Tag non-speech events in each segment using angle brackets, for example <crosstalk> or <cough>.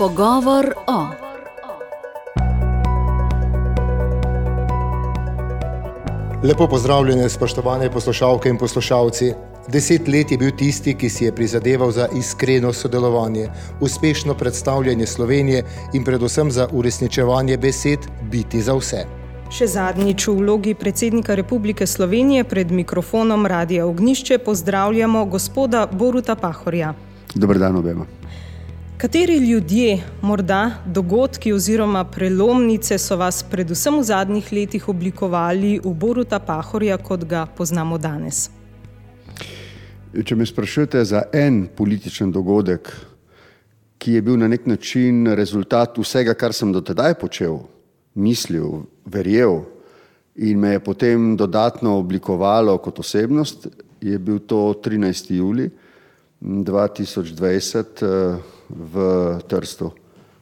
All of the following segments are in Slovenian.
Pogovor o. Lepo pozdravljene, spoštovane poslušalke in poslušalci. Deset let je bil tisti, ki si je prizadeval za iskreno sodelovanje, uspešno predstavljanje Slovenije in predvsem za uresničevanje besed biti za vse. Še zadnjič v vlogi predsednika Republike Slovenije pred mikrofonom Radia Ognišče pozdravljamo gospoda Boruta Pahorja. Dober dan obema. Kateri ljudje, morda dogodki oziroma prelomnice so vas predvsem v zadnjih letih oblikovali v Boruta Pahorja, kot ga poznamo danes? Če me sprašujete za en političen dogodek, ki je bil na nek način rezultat vsega, kar sem do tedaj počel, mislil, verjel in me je potem dodatno oblikovalo kot osebnost, je bil to 13. juli 2020 v Trstu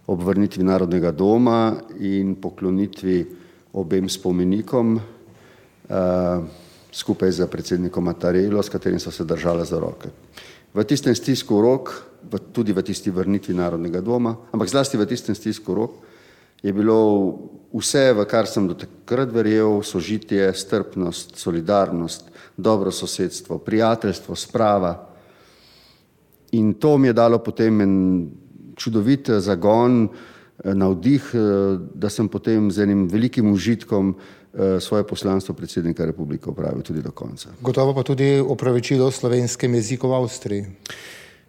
ob vrnitvi Narodnega doma in poklonitvi obem spomenikom uh, skupaj z predsednikom Matarelo, s katerim so se držali za roke. V tistem stisku rok, v, tudi v tisti vrnitvi Narodnega doma, ampak zlasti v tistem stisku rok, je bilo vse, v kar sem do takrat verjel, sožitje, strpnost, solidarnost, dobro sosedstvo, prijateljstvo, sprava, In to mi je dalo potem en čudovit eh, zagon, eh, navdih, eh, da sem potem z enim velikim užitkom svoje poslanstvo predsednika republike upravil tudi do konca. Gotovo pa tudi opravičilo slovenskem jeziku v Avstriji.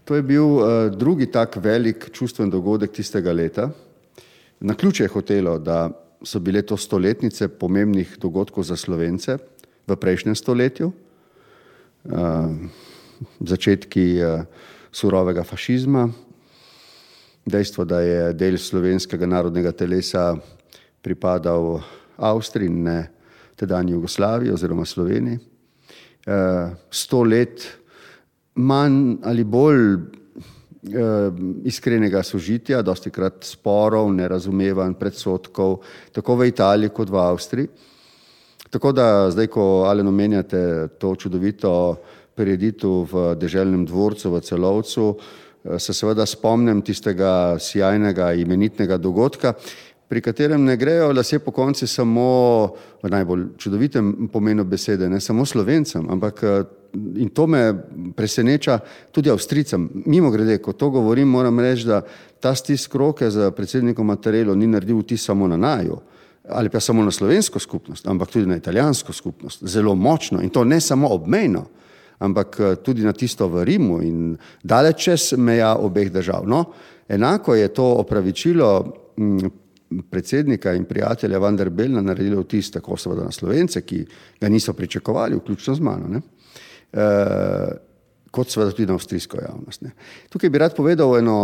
To je bil drugi tak velik čustven dogodek tistega leta. Na ključe je hotelo, da so bile to stoletnice pomembnih dogodkov za Slovence v prejšnjem stoletju. Začetki surovega fašizma, dejstvo, da je del slovenskega narodnega telesa pripadal Avstriji in tedajni Jugoslaviji oziroma Sloveniji. Eh, sto let manj ali bolj eh, iskrenega sožitja, dosti krat sporov, nerazumevanj, predsotkov, tako v Italiji kot v Avstriji. Tako da zdaj, ko ali omenjate to čudovito prireditev v deželnem dvorcu v Celovcu, eh, se seveda spomnim tistega sjajnega imenitnega dogodka, pri katerem ne grejo lasje po konci samo v najbolj čudovitem pomenu besede, ne samo slovencem, ampak eh, in to me preseneča tudi avstricam. Mimo grede, ko to govorim, moram reči, da ta stisk roke za predsednikom Matarelo ni naredil vtis samo na naju, ali pa samo na slovensko skupnost, ampak tudi na italijansko skupnost, zelo močno in to ne samo obmejno, ampak eh, tudi na tisto v Rimu in daleč čez meja obeh držav. No, enako je to opravičilo mm, predsednika in prijatelja Vanderbelna naredilo vtis tako seveda na Slovence, ki ga niso pričakovali, vključno z mano, ne? E, kot seveda tudi na avstrijsko javnost. Ne? Tukaj bi rad povedal eno,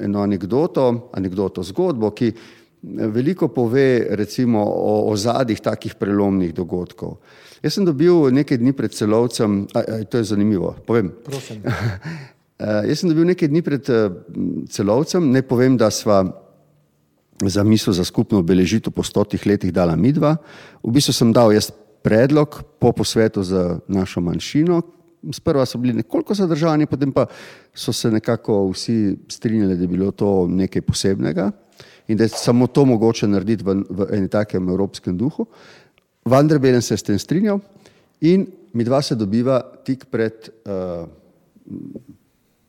eno anegdoto, anegdoto, zgodbo, ki veliko pove recimo o, o zadih takih prelomnih dogodkov. Jaz sem dobil nekaj dni pred celovcem, a, a, to je zanimivo, povem. <laughs> Jaz sem dobil nekaj dni pred celovcem, ne povem, da sva za misel za skupno obeležitev po stotih letih dala midva. V bistvu sem dal jaz predlog po posvetu za našo manjšino. Sprva so bili nekoliko zadržani, potem pa so se nekako vsi strinjali, da je bilo to nekaj posebnega in da je samo to mogoče narediti v, v enem takem evropskem duhu. Vanderbelen se je s tem strinjal in mi dva se dobiva tik pred uh,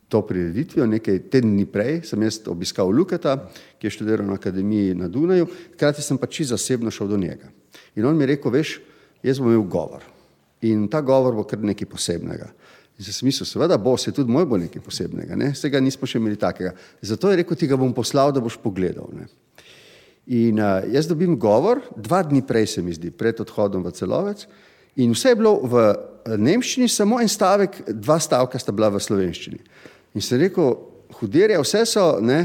to prireditvijo, nekaj tedni prej sem jaz obiskal Luketa, ki je študiral na akademiji na Dunaju, hkrati sem pa čisto zasebno šel do njega. In on mi je rekel, veš, jaz bom imel govor in ta govor bo kar nekaj posebnega. In sem mislil, seveda bo, se tudi moj bo nekaj posebnega, ne? vsega nismo še imeli takega. Zato je rekel, ti ga bom poslal, da boš pogledal. Ne? In uh, jaz dobim govor, dva dni prej se mi zdi, pred odhodom v celovec, in vse je bilo v nemščini, samo en stavek, dva stavka sta bila v slovenščini. In sem rekel, hudirje, vse so, ne,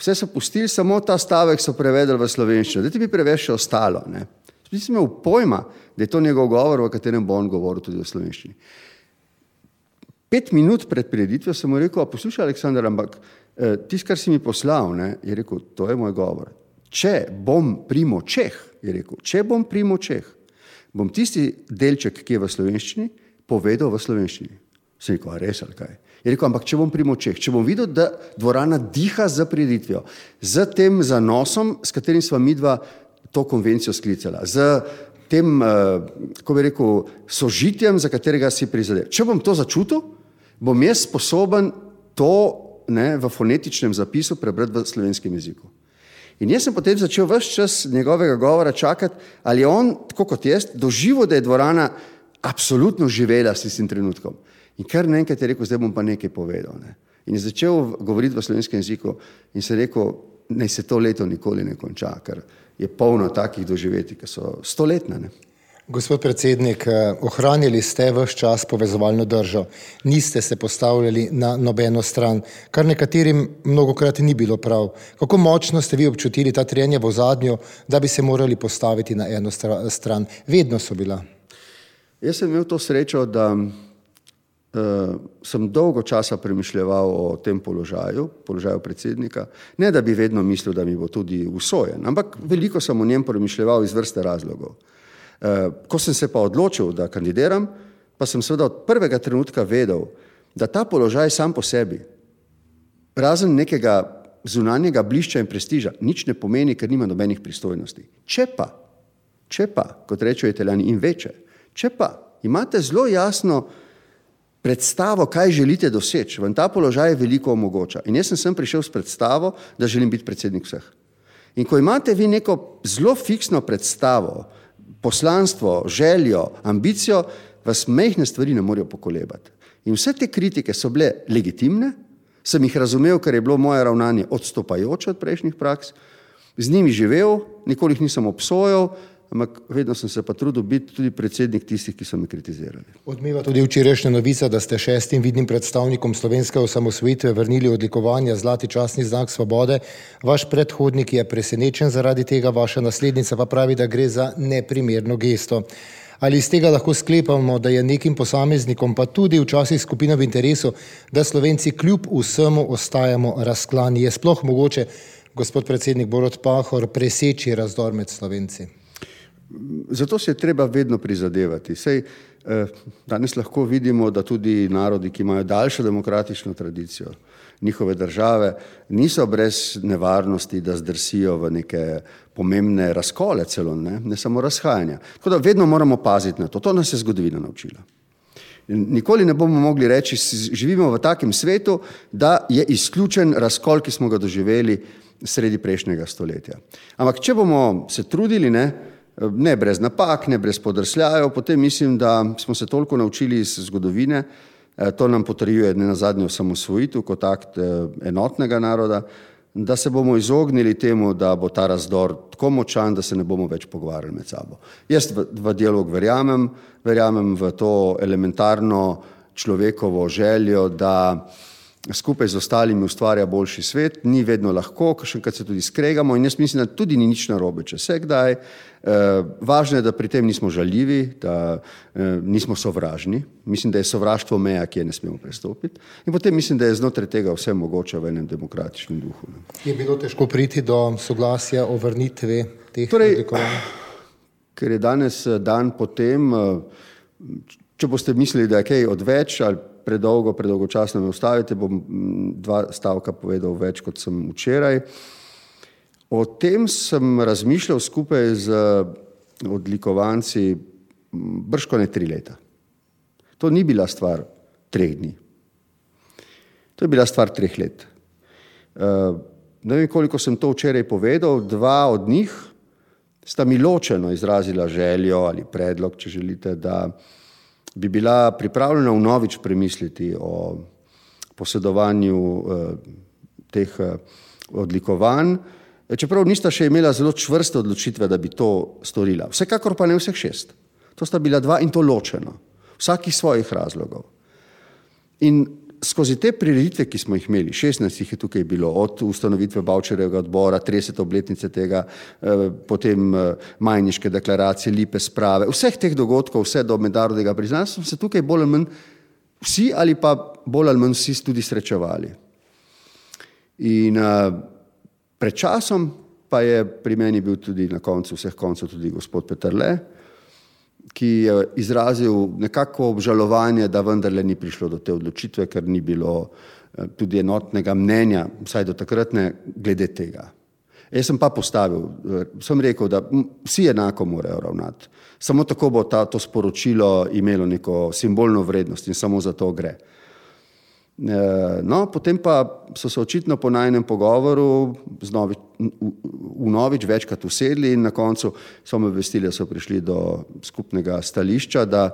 vse so pustili, samo ta stavek so prevedli v slovenščino, da ti bi preveč še ostalo. Ne. Nisem imel pojma, da je to njegov govor, v katerem bo on govoril tudi v slovenščini. Pet minut pred prireditvijo sem mu rekel, poslušaj, Aleksandar, ampak eh, tisto, kar si mi poslal, ne, je rekel, to je moj govor. Če bom primo Čeh, je rekel, če bom primo Čeh, bom tisti delček, ki je v slovenščini, povedal v slovenščini. Sem rekel, res ali kaj. Je rekel, ampak če bom pri močeh, če bom videl, da dvorana diha z prireditvijo, z tem zanosom, s katerim smo mi dva to konvencijo sklicala, z tem, kako bi rekel, sožitjem, za katerega si prizadev. Če bom to začutil, bom jaz sposoben to ne, v fonetičnem zapisu prebrati v slovenskem jeziku. In jaz sem potem začel vse čas njegovega govora čakati, ali je on, tako kot jaz, doživel, da je dvorana absolutno živela s tistim trenutkom. In kar naenkrat je rekel, zdaj bom pa nekaj povedal. Ne. In je začel govoriti v slovenskem jeziku in se rekel, naj se to leto nikoli ne konča, ker je polno takih doživeti, ki so stoletne. Ne. Gospod predsednik, eh, ohranili ste vse čas povezovalno držo, niste se postavljali na nobeno stran, kar nekaterim mnogokrat ni bilo prav. Kako močno ste vi občutili ta trenja v zadnjo, da bi se morali postaviti na eno stran? Vedno so bila. Jaz sem imel to srečo, da uh, sem dolgo časa premišljal o tem položaju, položaju predsednika. Ne, da bi vedno mislil, da mi bo tudi usojen, ampak veliko sem o njem premišljal iz vrste razlogov. Uh, ko sem se pa odločil, da kandidiram, pa sem seveda od prvega trenutka vedel, da ta položaj sam po sebi, razen nekega zunanjega blišča in prestiža, nič ne pomeni, ker nima nobenih pristojnosti. Če pa, če pa, kot rečejo italijani, in veče, če pa imate zelo jasno predstavo, kaj želite doseči, vam ta položaj veliko omogoča. In jaz sem sem prišel s predstavo, da želim biti predsednik vseh. In ko imate vi neko zelo fiksno predstavo, poslanstvo, željo, ambicijo, vas mehne stvari ne morejo pokolebati. In vse te kritike so bile legitimne, sem jih razumel, ker je bilo moje ravnanje odstopajoče od prejšnjih praks, z njimi živel, nikoli jih nisem obsojal, ampak vedno sem se pa trudil biti tudi predsednik tistih, ki so me kritizirali. Odmeva tudi včerajšnja novica, da ste šestim vidnim predstavnikom slovenske osamosvojitve vrnili odlikovanja Zlati časni znak svobode. Vaš predhodnik je presenečen zaradi tega, vaša naslednica pa pravi, da gre za neprimerno gesto. Ali iz tega lahko sklepamo, da je nekim posameznikom, pa tudi včasih skupinam v interesu, da Slovenci kljub vsemu ostajamo razklani? Je sploh mogoče, gospod predsednik Borod Pahor, preseči razdor med Slovenci? Zato se je treba vedno prizadevati. Sej, eh, danes lahko vidimo, da tudi narodi, ki imajo daljšo demokratično tradicijo, njihove države, niso brez nevarnosti, da zdrsijo v neke pomembne razkole, celo ne, ne samo razhajanja. Tako da vedno moramo paziti na to. To nas je zgodovina naučila. Nikoli ne bomo mogli reči, živimo v takem svetu, da je izključen razkol, ki smo ga doživeli sredi prejšnjega stoletja. Ampak, če bomo se trudili, ne, ne brez napak, ne brez podrsljajev, potem mislim, da smo se toliko naučili iz zgodovine, eh, to nam potrjuje ne na zadnjo samosvojitev kot akt eh, enotnega naroda, da se bomo izognili temu, da bo ta razdor tako močan, da se ne bomo več pogovarjali med sabo. Jaz v, v dialog verjamem, verjamem v to elementarno človekovo željo, da skupaj z ostalimi ustvarja boljši svet, ni vedno lahko, še enkrat se tudi skregamo in jaz mislim, da tudi ni nič narobe, če se kdaj. Eh, važno je, da pri tem nismo žaljivi, da eh, nismo sovražni. Mislim, da je sovraštvo meja, ki je ne smemo prestopiti. In potem mislim, da je znotraj tega vse mogoče v enem demokratičnem duhu. Ne. Je bilo težko priti do soglasja o vrnitvi teh torej, odlikovanj? <clears throat> Ker je danes eh, dan potem, če boste mislili, da je kaj odveč ali predolgo, predolgočasno me ustavite, bom mm, dva stavka povedal več, kot sem včeraj. O tem sem razmišljal skupaj z odlikovanci brško ne tri leta. To ni bila stvar treh dni. To je bila stvar treh let. Eh, ne vem, koliko sem to včeraj povedal, dva od njih sta mi ločeno izrazila željo ali predlog, če želite, da bi bila pripravljena vnovič premisliti o posedovanju eh, teh eh, odlikovanj, čeprav nista še imela zelo čvrste odločitve, da bi to storila. Vsekakor pa ne vseh šest. To sta bila dva in to ločeno, vsakih svojih razlogov. In skozi te prireditve, ki smo jih imeli, 16 jih je tukaj bilo, od ustanovitve Bavčerjega odbora, 30. obletnice tega, eh, potem eh, majniške deklaracije, lipe sprave, vseh teh dogodkov, vse do mednarodnega priznanja, smo se tukaj bolj ali manj vsi ali pa bolj ali manj vsi tudi srečevali. In uh, Pred časom pa je pri meni bil tudi na koncu vseh koncev tudi gospod Petrle ki je izrazil nekako obžalovanje, da vendarle ni prišlo do te odločitve, ker ni bilo eh, tudi enotnega mnenja, vsaj do takrat ne, glede tega. Jaz sem pa postavil, eh, sem rekel, da vsi enako morajo ravnati. Samo tako bo ta, to sporočilo imelo neko simbolno vrednost in samo za to gre. Eh, no, potem pa so se očitno po najnem pogovoru novi, v novič večkrat usedli in na koncu so me obvestili, da so prišli do skupnega stališča, da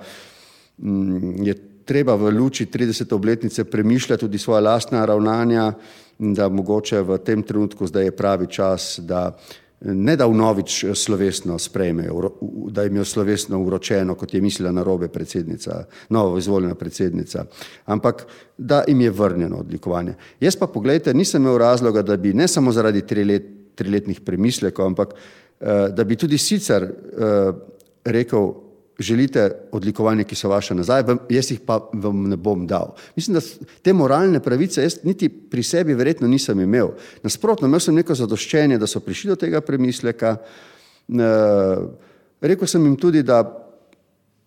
mm, je treba v luči 30. obletnice premišljati tudi svoja lastna ravnanja in da mogoče v tem trenutku zdaj je pravi čas, da ne da vnovič eh, slovesno sprejmejo, da jim je slovesno uročeno, kot je mislila na robe predsednica, novo izvoljena predsednica, ampak da jim je vrnjeno odlikovanje. Jaz pa pogledajte, nisem imel razloga, da bi ne samo zaradi trilet, triletnih premislekov, ampak eh, da bi tudi sicer eh, rekel, želite odlikovanje, ki so vaše nazaj, jaz jih pa vam ne bom dal. Mislim, da te moralne pravice jaz niti pri sebi verjetno nisem imel. Nasprotno, imel sem neko zadoščenje, da so prišli do tega premisleka. Eh, rekel sem jim tudi, da,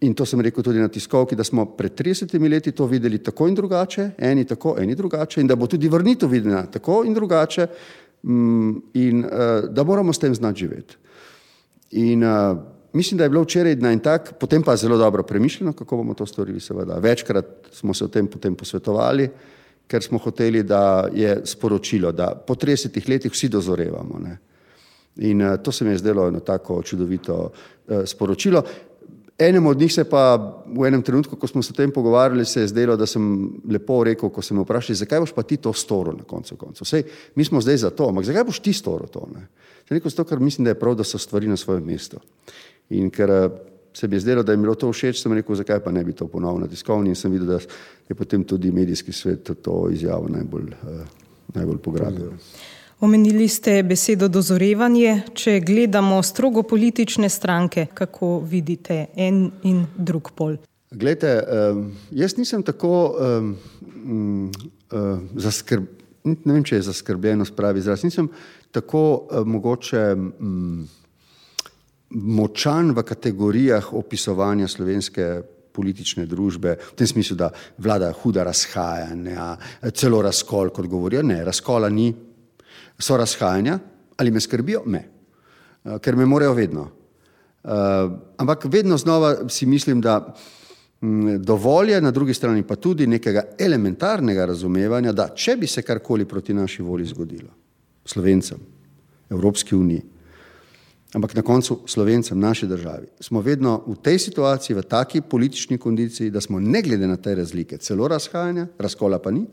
in to sem rekel tudi na tiskovki, da smo pred 30 leti to videli tako in drugače, eni tako, eni drugače, in da bo tudi vrnitev videna tako in drugače, mm, in eh, da moramo s tem znati živeti. In uh, mislim, da je bilo včeraj na en tak, potem pa zelo dobro premišljeno, kako bomo to storili, seveda. Večkrat smo se o tem potem posvetovali, ker smo hoteli, da je sporočilo, da po 30 letih vsi dozorevamo. Ne. In uh, to se mi je zdelo eno tako čudovito uh, sporočilo. Enem od njih se pa v enem trenutku, ko smo se o tem pogovarjali, se je zdelo, da sem lepo rekel, ko sem me vprašal, zakaj boš pa ti to storil na koncu koncev. Sej, mi smo zdaj za to, ampak zakaj boš ti storil to? Ne? Rekel sem to, ker mislim, da je prav, da so stvari na svojem mestu. In ker eh, se mi je zdelo, da je bilo to všeč, sem rekel, zakaj pa ne bi to ponovil na tiskovni in sem videl, da je potem tudi medijski svet to izjavo najbolj, eh, najbolj pograbil. Omenili ste besedo dozorevanje. Če gledamo strogo politične stranke, kako vidite en in drug pol? Glede, jaz nisem tako um, uh, zaskrbljen, ne vem, če je zaskrbljenost pravi izraz, nisem tako mogoče. Um, močan v kategorijah opisovanja slovenske politične družbe, v tem smislu, da vlada huda razhajanja, celo razkol, kot govorijo. Ne, razkola ni, so razhajanja, ali me skrbijo? Ne, eh, ker me morajo vedno. Uh, ampak vedno znova si mislim, da mm, dovolj je na drugi strani pa tudi nekega elementarnega razumevanja, da če bi se karkoli proti naši volji zgodilo, Slovencem, Evropski uniji, ampak na koncu slovencem, naši državi, smo vedno v tej situaciji, v taki politični kondiciji, da smo ne glede na te razlike, celo razhajanja, razkola pa ni,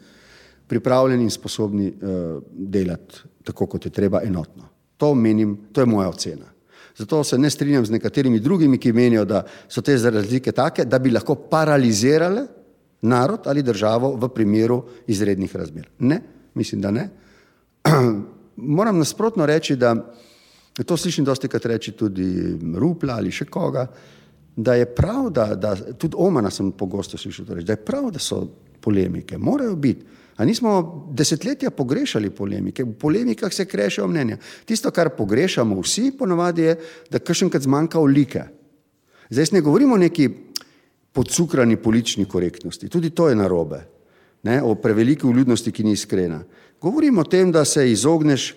pripravljeni in sposobni uh, delati tako, kot je treba, enotno. To menim, to je moja ocena. Zato se ne strinjam z nekaterimi drugimi, ki menijo, da so te razlike take, da bi lahko paralizirale narod ali državo v primeru izrednih razmer. Ne, mislim, da ne. <clears throat> Moram nasprotno reči, da To slišim dosti krat reči tudi Rupla ali še koga, da je prav, da, da tudi Omana sem pogosto slišal reči, da je prav, da so polemike, morajo biti. A nismo desetletja pogrešali polemike, v polemikah se krešajo mnenja. Tisto, kar pogrešamo vsi, ponovadi je, da kršenkrat zmanjka olike. Zdaj ne govorimo o neki podcukrani politični korektnosti, tudi to je narobe, ne, o preveliki vljudnosti, ki ni iskrena. Govorimo o tem, da se izogneš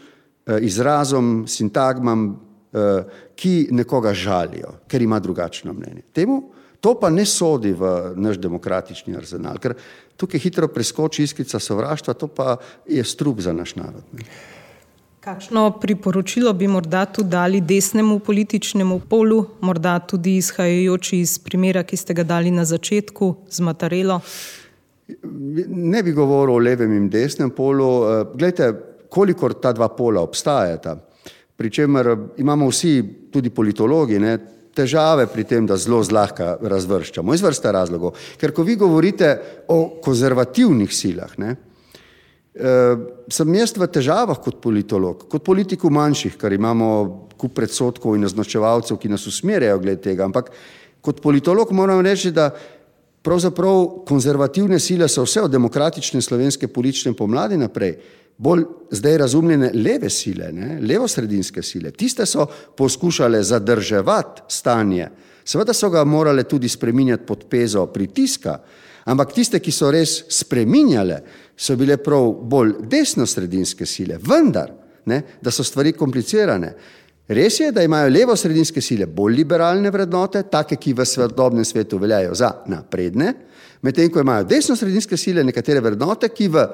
izrazom, sintagmam, eh, ki nekoga žalijo, ker ima drugačno mnenje. Temu, to pa ne sodi v naš demokratični arzenal, ker tukaj hitro preskoči iskrica sovraštva, to pa je strup za naš narod. Ne. Kakšno priporočilo bi morda tu dali desnemu političnemu polu, morda tudi izhajajoči iz primera, ki ste ga dali na začetku z Matarelo? Ne bi govoril o levem in desnem polu. Eh, Glejte, kolikor ta dva pola obstajata, pri čemer imamo vsi, tudi politologi, ne, težave pri tem, da zelo zlahka razvrščamo. Iz vrsta razlogov. Ker ko vi govorite o konzervativnih silah, ne, eh, sem jaz v težavah kot politolog, kot politik v manjših, ker imamo kup predsotkov in označevalcev, ki nas usmerjajo glede tega, ampak kot politolog moram reči, da pravzaprav konzervativne sile so vse od demokratične slovenske politične pomladi naprej bolj zdaj razumljene leve sile, ne, levosredinske sile. Tiste so poskušale zadrževati stanje, Seveda so ga morale tudi spreminjati pod pezo pritiska, ampak tiste, ki so res spreminjale, so bile prav bolj desno-sredinske sile, vendar, ne, da so stvari komplicirane. Res je, da imajo levo-sredinske sile bolj liberalne vrednote, take, ki v svetobnem svetu veljajo za napredne, medtem ko imajo desno-sredinske sile nekatere vrednote, ki v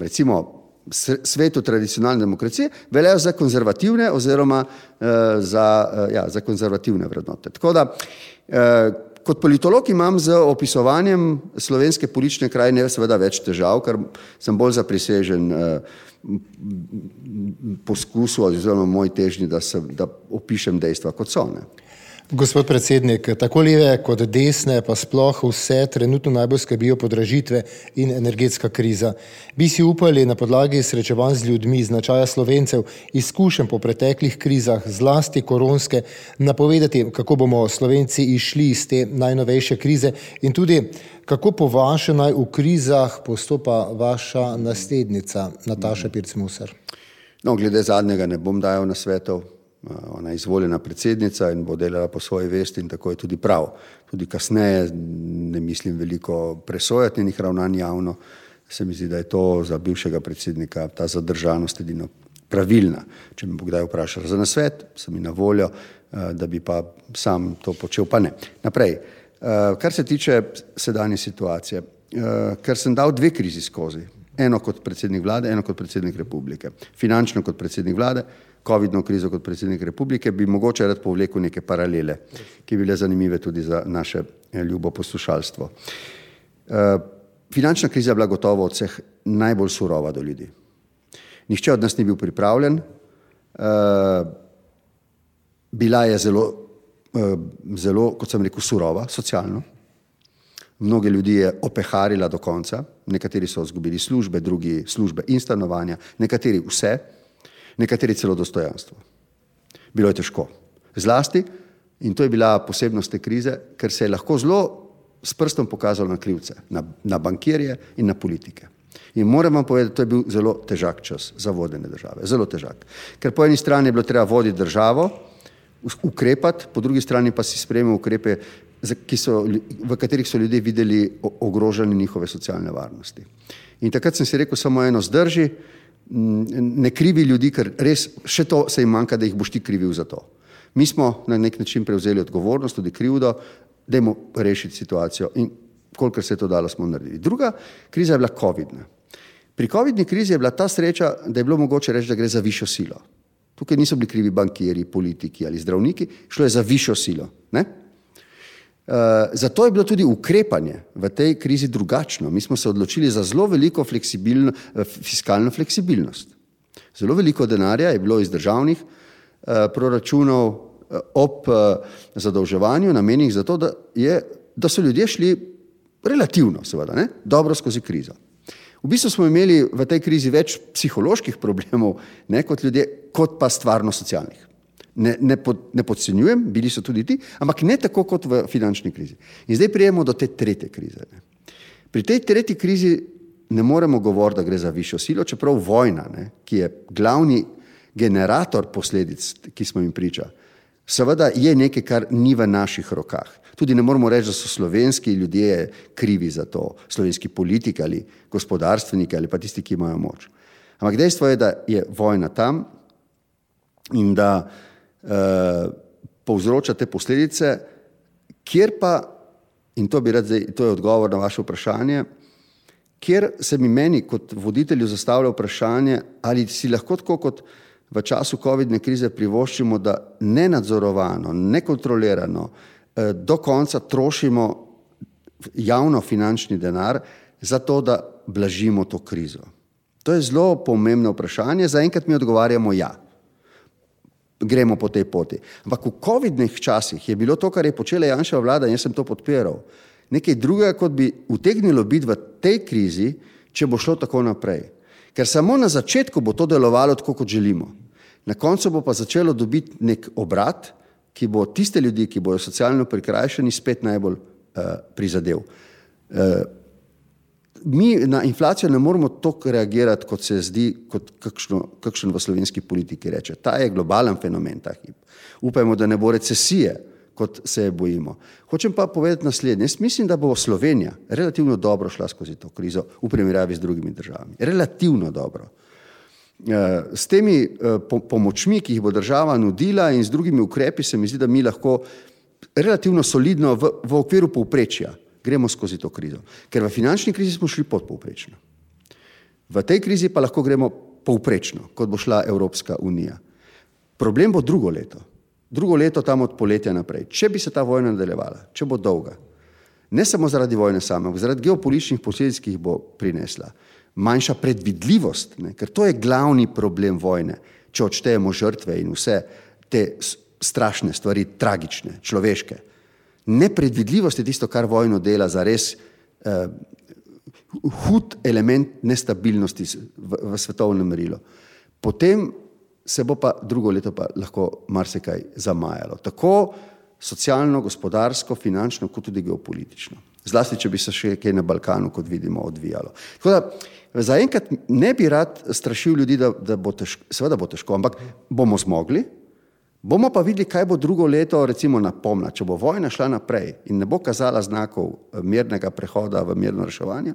recimo svetu tradicionalne demokracije veljajo za konzervativne oziroma uh, za, uh, ja, za konzervativne vrednote. Tako da uh, kot politolog imam z opisovanjem slovenske politične krajine seveda več težav, ker sem bolj zaprisežen uh, poskusu oziroma moj težnji, da, se, da opišem dejstva kot so. Ne. Gospod predsednik, tako leve kot desne, pa sploh vse trenutno najbolj skrbijo podražitve in energetska kriza. Bi si upali na podlagi srečevanj z ljudmi, značaja slovencev, izkušen po preteklih krizah, zlasti koronske, napovedati, kako bomo slovenci išli iz te najnovejše krize in tudi kako po vaše naj v krizah postopa vaša naslednica Nataša Pircmusar. No, glede zadnjega ne bom dajal na svetov, ona je izvoljena predsednica in bo delala po svoji vesti in tako je tudi prav. Tudi kasneje ne mislim veliko presojati njenih ravnanj javno, se mi zdi, da je to za bivšega predsednika ta zadržanost edino pravilna. Če me bo kdaj vprašal za nasvet, sem mi na voljo, da bi pa sam to počel, pa ne. Naprej, kar se tiče sedanje situacije, ker sem dal dve krizi skozi, eno kot predsednik vlade, eno kot predsednik republike, finančno kot predsednik vlade, COVID-no krizo kot predsednik republike, bi mogoče rad povlekel neke paralele, ki bi bile zanimive tudi za naše eh, ljubo poslušalstvo. Eh, finančna kriza je bila gotovo od vseh najbolj surova do ljudi. Nihče od nas ni bil pripravljen, eh, bila je zelo, zelo, kot sem rekel, surova, socialno. Mnoge ljudi je opeharila do konca, nekateri so izgubili službe, drugi službe in stanovanja, nekateri vse nekateri celo dostojanstvo. Bilo je težko. Zlasti, in to je bila posebnost te krize, ker se je lahko zelo s prstom pokazalo na krivce, na, na bankirje in na politike. In moram vam povedati, da je bil zelo težak čas za vodene države, zelo težak. Ker po eni strani je bilo treba voditi državo, ukrepati, po drugi strani pa si sprejemati ukrepe, so, v katerih so ljudje videli ogrožene njihove socialne varnosti. In takrat sem si rekel samo eno zdrži, ne krivi ljudi, ker res še to se jim manjka, da jih boš ti krivil za to. Mi smo na nek način prevzeli odgovornost, tudi krivdo, da jim rešiti situacijo in kolikor se je to dalo, smo naredili. Druga kriza je bila COVID-na. Pri COVID-ni krizi je bila ta sreča, da je bilo mogoče reči, da gre za višjo silo. Tukaj niso bili krivi bankiri, politiki ali zdravniki, šlo je za višjo silo. Ne? Eh, zato je bilo tudi ukrepanje v tej krizi drugačno. Mi smo se odločili za zelo veliko fleksibilno, eh, fiskalno fleksibilnost. Zelo veliko denarja je bilo iz državnih uh, proračunov uh, ob uh, zadolževanju namenjenih za to, da, je, da so ljudje šli relativno, seveda, ne, dobro skozi krizo. V bistvu smo imeli v tej krizi več psiholoških problemov ne, kot ljudje, kot pa stvarno socialnih ne, ne, pod, ne podcenjujem, bili so tudi ti, ampak ne tako kot v finančni krizi. In zdaj prijemo do te tretje krize. Ne. Pri tej tretji krizi ne moremo govoriti, da gre za višjo silo, čeprav vojna, ne, ki je glavni generator posledic, ki smo jim priča, seveda je nekaj, kar ni v naših rokah. Tudi ne moremo reči, da so slovenski ljudje krivi za to, slovenski politiki ali gospodarstveniki ali pa tisti, ki imajo moč. Ampak dejstvo je, da je vojna tam in da Eh, povzroča te posledice, kjer pa, in to rad zdaj, to je odgovor na vaše vprašanje, kjer se mi meni kot voditelju zastavlja vprašanje, ali si lahko tako kot v času COVID-ne krize privoščimo, da nenadzorovano, nekontrolirano eh, do konca trošimo javno finančni denar za to, da blažimo to krizo. To je zelo pomembno vprašanje, zaenkrat mi odgovarjamo ja gremo po tej poti. Ampak v COVID-nih časih je bilo to, kar je počela Janša vlada, in jaz sem to podpiral, nekaj drugega, kot bi utegnilo biti v tej krizi, če bo šlo tako naprej. Ker samo na začetku bo to delovalo tako, kot želimo. Na koncu bo pa začelo dobiti nek obrat, ki bo tiste ljudi, ki bojo socialno prikrajšani, spet najbolj uh, prizadel. Uh, mi na inflacijo ne moremo tako reagirati, kot se zdi, kot kakšno, kakšen v slovenski politiki reče. Ta je globalen fenomen, ta hip. Upajmo, da ne bo recesije, kot se je bojimo. Hočem pa povedati naslednje. Jaz mislim, da bo Slovenija relativno dobro šla skozi to krizo v primerjavi z drugimi državami. Relativno dobro. Eh, s temi eh, pomočmi, ki jih bo država nudila in z drugimi ukrepi, se mi zdi, da mi lahko relativno solidno v, v okviru povprečja gremo skozi to krizo. Ker v finančni krizi smo šli podpovprečno. V tej krizi pa lahko gremo povprečno, kot bo šla Evropska unija. Problem bo drugo leto. Drugo leto tam od poletja naprej. Če bi se ta vojna nadaljevala, če bo dolga, ne samo zaradi vojne same, ampak zaradi geopolitičnih posledic, ki jih bo prinesla, manjša predvidljivost, ne, ker to je glavni problem vojne, če odštejemo žrtve in vse te strašne stvari, tragične, človeške. Nepredvidljivost je tisto, kar vojno dela za res eh, hud element nestabilnosti v, v svetovnem merilu. Potem se bo pa drugo leto pa lahko marsikaj zamajalo. Tako socialno, gospodarsko, finančno, kot tudi geopolitično. Zlasti, če bi se še kaj na Balkanu, kot vidimo, odvijalo. Tako da zaenkrat ne bi rad strašil ljudi, da, da bo težko, seveda bo težko, ampak bomo zmogli, bomo pa videli, kaj bo drugo leto, recimo na pomlad, če bo vojna šla naprej in ne bo kazala znakov eh, mirnega prehoda v mirno reševanje,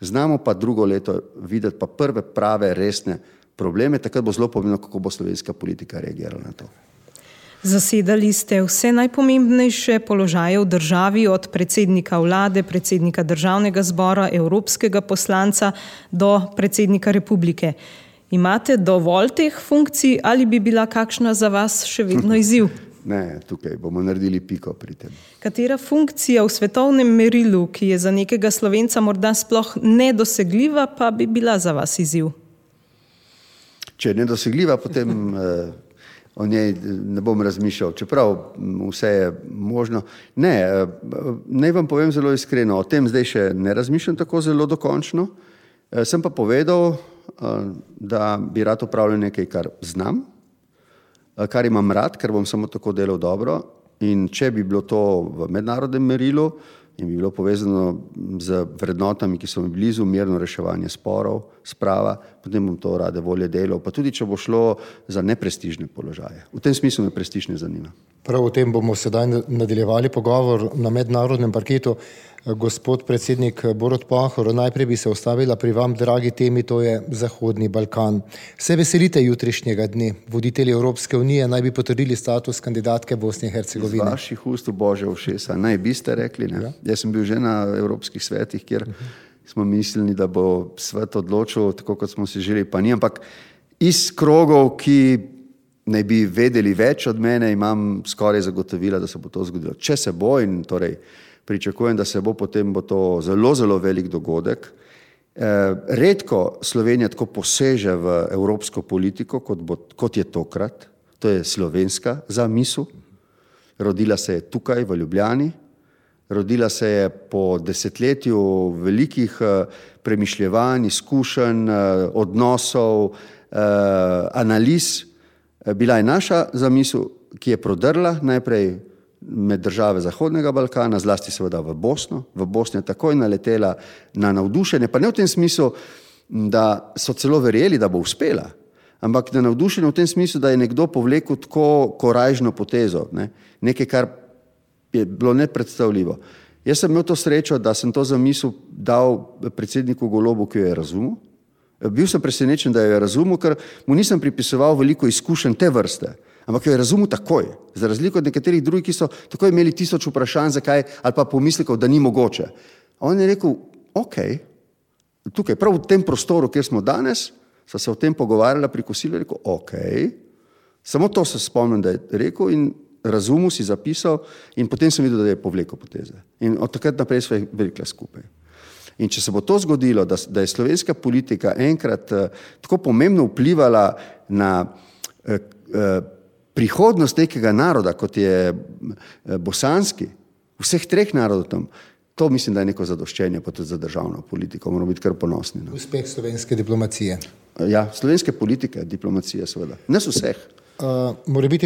znamo pa drugo leto videti pa prve prave resne probleme, takrat bo zelo pomembno, kako bo slovenska politika reagirala na to. Zasedali ste vse najpomembnejše položaje v državi, od predsednika vlade, predsednika državnega zbora, evropskega poslanca do predsednika republike. Imate dovolj teh funkcij ali bi bila kakšna za vas še vedno <laughs> izziv? Ne, tukaj bomo naredili piko pri tem. Katera funkcija v svetovnem merilu, ki je za nekega slovenca morda sploh nedosegljiva, pa bi bila za vas izziv? če je nedosegljiva, potem uh, o njej ne bom razmišljal, čeprav vse je možno. Ne, uh, naj vam povem zelo iskreno, o tem zdaj še ne razmišljam tako zelo dokončno. Uh, sem pa povedal, da bi rad opravljal nekaj, kar znam, uh, kar imam rad, ker bom samo tako delal dobro. In če bi bilo to v mednarodnem merilu, in bi bilo povezano z vrednotami, ki so mi blizu, mirno reševanje sporov, sprava, potem bom to rade volje delal, pa tudi če bo šlo za neprestižne položaje. V tem smislu me prestiž ne zanima. Prav o tem bomo sedaj nadaljevali pogovor na mednarodnem parketu. Gospod predsednik Borod Pahor, najprej bi se ustavila pri vam, dragi temi, to je Zahodni Balkan. Se veselite jutrišnjega dne? Voditelji Evropske unije naj bi potrdili status kandidatke Bosne in Hercegovine. Z vaših ust, bože, všesa, naj bi ste rekli. Ja. Jaz sem bil že na Evropskih svetih, kjer uh -huh. Smo mislili, da bo svet odločil tako, kot smo si želeli, pa ni. Ampak iz krogov, ki naj bi vedeli več od mene, imam skoraj zagotovila, da se bo to zgodilo. Če se bo in torej pričakujem, da se bo potem bo to zelo, zelo velik dogodek. Eh, redko Slovenija tako poseže v evropsko politiko, kot, bo, kot je tokrat, to je slovenska zamisel. Rodila se je tukaj v Ljubljani, rodila se je po desetletju velikih eh, premišljevanj, izkušenj, eh, odnosov, analiz. Bila je naša zamisel, ki je prodrla najprej med države Zahodnega Balkana, zlasti seveda v Bosno. V Bosni je takoj naletela na navdušenje, pa ne v tem smislu, da so celo verjeli, da bo uspela, ampak na navdušenje v tem smislu, da je nekdo povlekel tako korajžno potezo, ne? nekaj, kar je bilo nepredstavljivo. Jaz sem imel to srečo, da sem to zamisel dal predsedniku Golobu, ki jo je razumel. Bil sem presenečen, da jo je razumel, ker mu nisem pripisoval veliko izkušenj te vrste ampak jo je razumel takoj, za razliko od nekaterih drugih, ki so takoj imeli tisoč vprašanj, zakaj ali pa pomislekov, da ni mogoče. On je rekel, ok, tukaj, prav v tem prostoru, kjer smo danes, so se o tem pogovarjali pri kosilu, rekel, ok, samo to se spomnim, da je rekel in razumel si zapisal in potem sem videl, da je povlekel poteze. In od takrat naprej smo jih velikle skupaj. In če se bo to zgodilo, da, da je slovenska politika enkrat uh, tako pomembno vplivala na uh, uh, prihodnost nekega naroda, kot je eh, bosanski, vseh treh narodov tam, to mislim, da je neko zadoščenje pa tudi za državno politiko. Moramo biti kar ponosni. No. Uspeh slovenske diplomacije. Ja, slovenske politike, diplomacije, seveda. Ne vseh. Uh,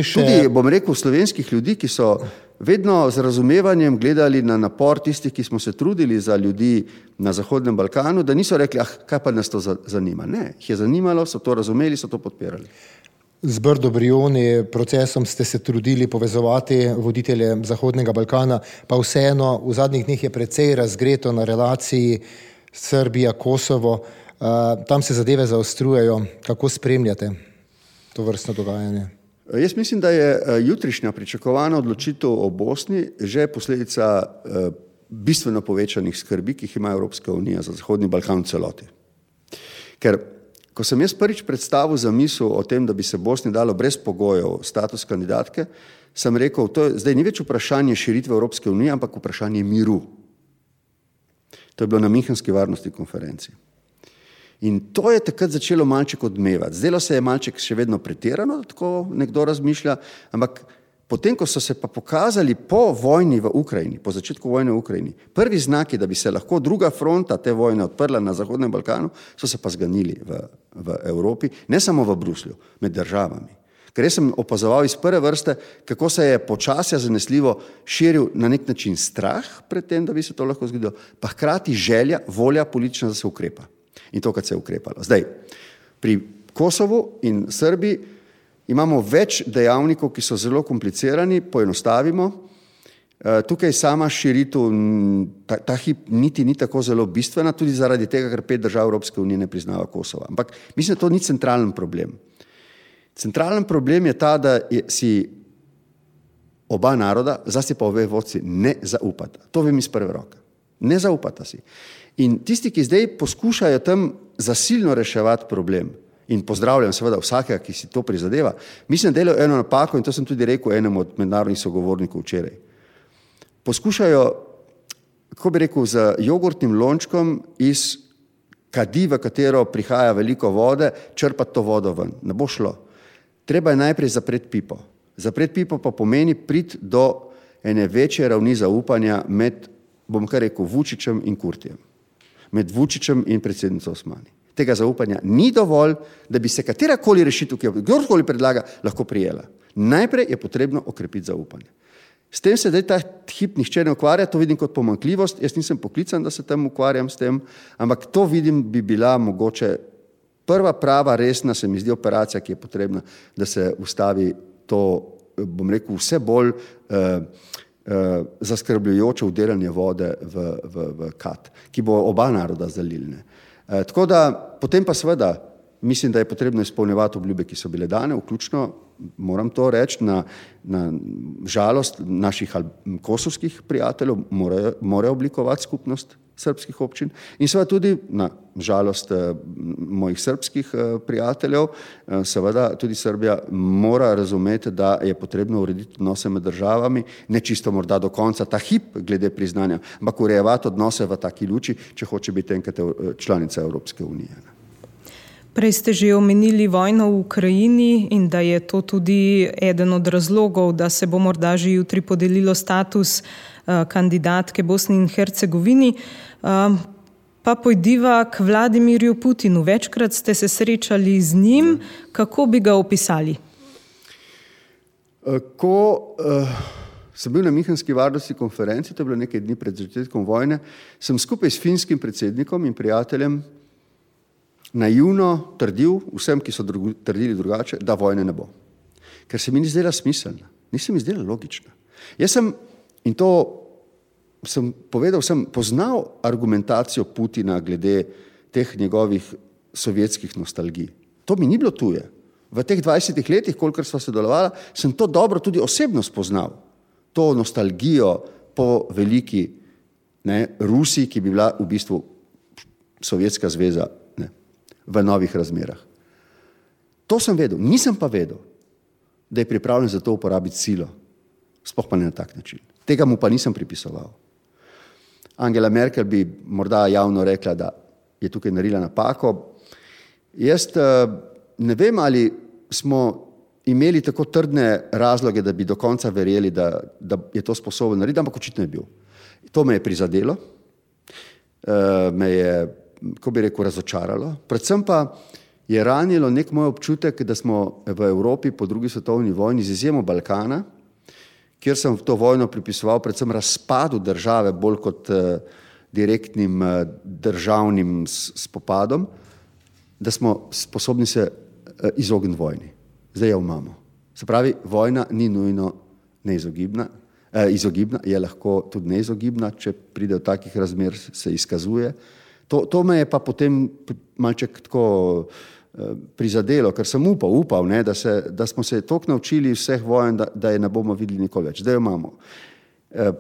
še... Tudi, bom rekel, slovenskih ljudi, ki so vedno z razumevanjem gledali na napor tistih, ki smo se trudili za ljudi na Zahodnem Balkanu, da niso rekli, ah, kaj pa nas to zanima. Ne, jih je zanimalo, so to razumeli, so to podpirali. Z Brdo Brioni procesom ste se trudili povezovati voditelje Zahodnega Balkana, pa vseeno v zadnjih dneh je precej razgreto na relaciji Srbija-Kosovo. Tam se zadeve zaostrujejo. Kako spremljate to vrstno dogajanje? Jaz mislim, da je jutrišnja pričakovana odločitev o Bosni že posledica bistveno povečanih skrbi, ki jih ima Evropska unija za Zahodni Balkan v celoti. Ker ko sem jaz prvič predstavil zamisel o tem, da bi se Bosni dalo brez pogojev status kandidatke, sem rekel, to je zdaj ni več vprašanje širitve Evropske unije, ampak vprašanje miru. To je bilo na Minhenski varnosti konferenci. In to je takrat začelo malček odmevati. Zdelo se je malček še vedno pretirano, tako nekdo razmišlja, ampak Potem, ko so se pa pokazali po vojni v Ukrajini, po začetku vojne v Ukrajini, prvi znaki, da bi se lahko druga fronta te vojne odprla na Zahodnem Balkanu, so se pa zganili v, v Evropi, ne samo v Bruslju, med državami. Ker jaz sem opazoval iz prve vrste, kako se je počasja zanesljivo širil na nek način strah pred tem, da bi se to lahko zgodilo, pa hkrati želja, volja politična, da se ukrepa. In to, kar se je ukrepalo. Zdaj, pri Kosovu in Srbiji imamo več dejavnikov, ki so zelo komplicirani, poenostavimo. Eh, tukaj sama širitev, ta, ta hip niti ni tako zelo bistvena, tudi zaradi tega, ker pet držav Evropske unije ne priznava Kosova. Ampak mislim, da to ni centralen problem. Centralen problem je ta, da je, si oba naroda, zlasti pa obe vodci, ne zaupata. To vem iz prve roke. Ne zaupata si. In tisti, ki zdaj poskušajo tam zasilno reševati problem, in pozdravljam seveda vsakega, ki si to prizadeva. Mislim, da delajo eno napako in to sem tudi rekel enemu od mednarodnih sogovornikov včeraj. Poskušajo, kako bi rekel, z jogurtnim lončkom iz kadi, v katero prihaja veliko vode, črpati to vodo ven. Ne bo šlo. Treba je najprej zapreti pipo. Zapreti pipo pa pomeni priti do ene večje ravni zaupanja med, bom kar rekel, Vučičem in Kurtijem. Med Vučičem in predsednico Osmani tega zaupanja ni dovolj, da bi se katerakoli rešitev, ki jo kdorkoli predlaga, lahko prijela. Najprej je potrebno okrepiti zaupanje. S tem se zdaj ta hip nihče ne ukvarja, to vidim kot pomankljivost, jaz nisem poklican, da se tem ukvarjam s tem, ampak to vidim bi bila mogoče prva prava resna, se mi zdi operacija, ki je potrebna, da se ustavi to, bom rekel, vse bolj uh, zaskrbljujoče udelanje vode v, v, v kat, ki bo oba naroda zalilne. Eh, tako da potem pa seveda mislim, da je potrebno izpolnjevati obljube, ki so bile dane, vključno, moram to reči, na, na žalost naših kosovskih prijateljev morajo, morajo oblikovati skupnost srpskih občin in seveda tudi na žalost eh, mojih srpskih eh, prijateljev, eh, seveda tudi Srbija mora razumeti, da je potrebno urediti odnose med državami, ne čisto morda do konca ta hip glede priznanja, ampak urejevati odnose v taki luči, če hoče biti enkrat članica Evropske unije. Prej ste že omenili vojno v Ukrajini in da je to tudi eden od razlogov, da se bo morda že jutri podelilo status kandidatke Bosni in Hercegovini. Um, pa pojdiva k Vladimirju Putinu. Večkrat ste se srečali z njim, kako bi ga opisali? Eh, ko uh, sem bil na Mihanski varnostni konferenci, to je bilo nekaj dni pred začetkom vojne, sem skupaj s finskim predsednikom in prijateljem naivno trdil vsem, ki so drugu, trdili drugače, da vojne ne bo. Ker se mi ni zdela smiselna, nisem mi zdela logična. Jaz sem, in to sem povedal, sem poznal argumentacijo Putina glede teh njegovih sovjetskih nostalgij. To mi ni bilo tuje. V teh 20 letih, kolikor sva sodelovala, sem to dobro tudi osebno spoznal. To nostalgijo po veliki ne, Rusiji, ki bi bila v bistvu Sovjetska zveza ne, v novih razmerah. To sem vedel, nisem pa vedel, da je pripravljen za to uporabiti silo, sploh pa ne na tak način. Tega mu pa nisem pripisoval. Angela Merkel bi morda javno rekla, da je tukaj naredila napako. Jaz eh, ne vem, ali smo imeli tako trdne razloge, da bi do konca verjeli, da, da je to sposoben narediti, ampak očitno je bil. To me je prizadelo, eh, me je, ko bi rekel, razočaralo. Predvsem pa je ranilo nek moj občutek, da smo v Evropi po drugi svetovni vojni, z izjemo Balkana, kjer sem to vojno pripisoval predvsem razpadu države, bolj kot eh, direktnim eh, državnim spopadom, da smo sposobni se eh, izogniti vojni. zdaj jo imamo. Se pravi, vojna ni nujno neizogibna, izogibna, je lahko tudi neizogibna, če pride do takih razmer, se izkazuje. To, to me je pa potem malček tako eh, prizadelo, ker sem upal, upal ne, da, se, da smo se toliko naučili vseh vojen, da, da je ne bomo videli nikoli več. Zdaj jo imamo. Eh,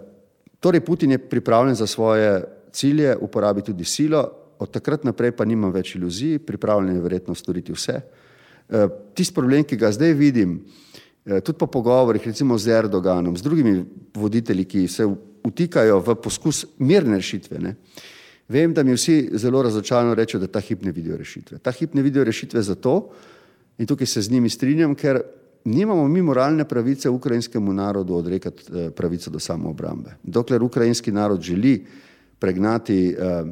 torej, Putin je pripravljen za svoje cilje uporabiti tudi silo, od takrat naprej pa nimam več iluzij, pripravljen je verjetno storiti vse. Eh, tisti problem, ki ga zdaj vidim, eh, tudi po pogovorih recimo z Erdoganom, z drugimi voditelji, ki se utikajo v poskus mirne rešitve, ne, vem, da mi vsi zelo razočarano rečejo, da ta hip ne vidijo rešitve. Ta hip ne vidijo rešitve zato, in tukaj se z njimi strinjam, ker nimamo mi moralne pravice ukrajinskemu narodu odrekati eh, pravico do samoobrambe. Dokler ukrajinski narod želi pregnati uh,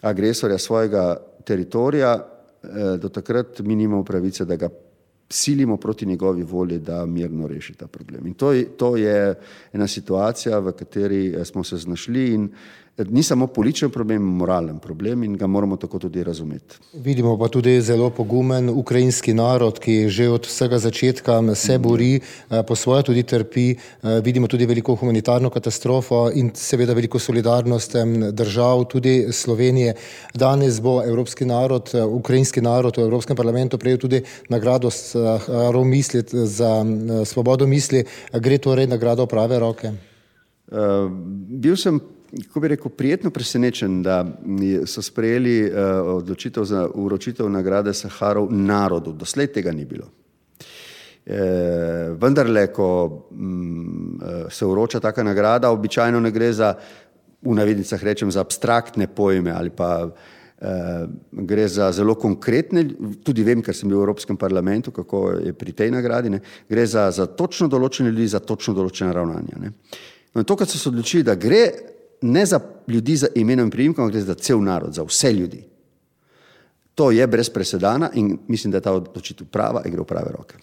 agresorja svojega teritorija, uh, do takrat mi nimamo pravice, da ga silimo proti njegovi volji, da mirno reši ta problem. In to to je ena situacija, v kateri smo se znašli in ni samo političen problem, moralen problem in ga moramo tako tudi razumeti. Vidimo pa tudi zelo pogumen ukrajinski narod, ki že od vsega začetka se bori, eh, po svoje tudi trpi. Eh, vidimo tudi veliko humanitarno katastrofo in seveda veliko solidarnost držav, tudi Slovenije. Danes bo evropski narod, eh, ukrajinski narod v Evropskem parlamentu prejel tudi nagrado misli, za svobodo misli. Gre torej nagrado prave roke? Uh, bil sem kako bi rekel, prijetno presenečen, da so sprejeli uh, odločitev za uročitev nagrade Saharov narodu. Doslej tega ni bilo. E, vendarle, ko m, eh, se uroča taka nagrada, običajno ne gre za, v navednicah rečem, za abstraktne pojme ali pa e, gre za zelo konkretne, tudi vem, ker sem bil v Evropskem parlamentu, kako je pri tej nagradi, ne, gre za, za točno določene ljudi, za točno določene ravnanja. Ne. No, to, kar so se odločili, da gre ne za ljudi z imenom in priimkom, gre za cel narod, za vse ljudi. To je brez presedana in mislim, da je ta odločitev prava in gre v prave roke.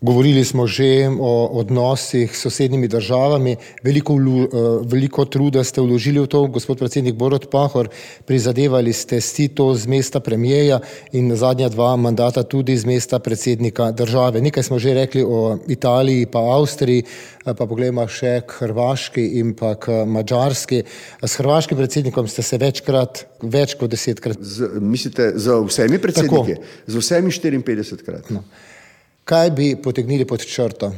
Govorili smo že o odnosih s sosednjimi državami, veliko, vlu, eh, veliko truda ste vložili v to, gospod predsednik Borod Pahor, prizadevali ste si to z mesta premijeja in zadnja dva mandata tudi z mesta predsednika države. Nekaj smo že rekli o Italiji pa Avstriji, eh, pa pogledamo še k Hrvaški in pa k Mačarski. S hrvaškim predsednikom ste se večkrat, več kot desetkrat. Z, mislite, z vsemi predsedniki? Tako. Z vsemi 54 krat. No. Kaj bi potegnili pod črto?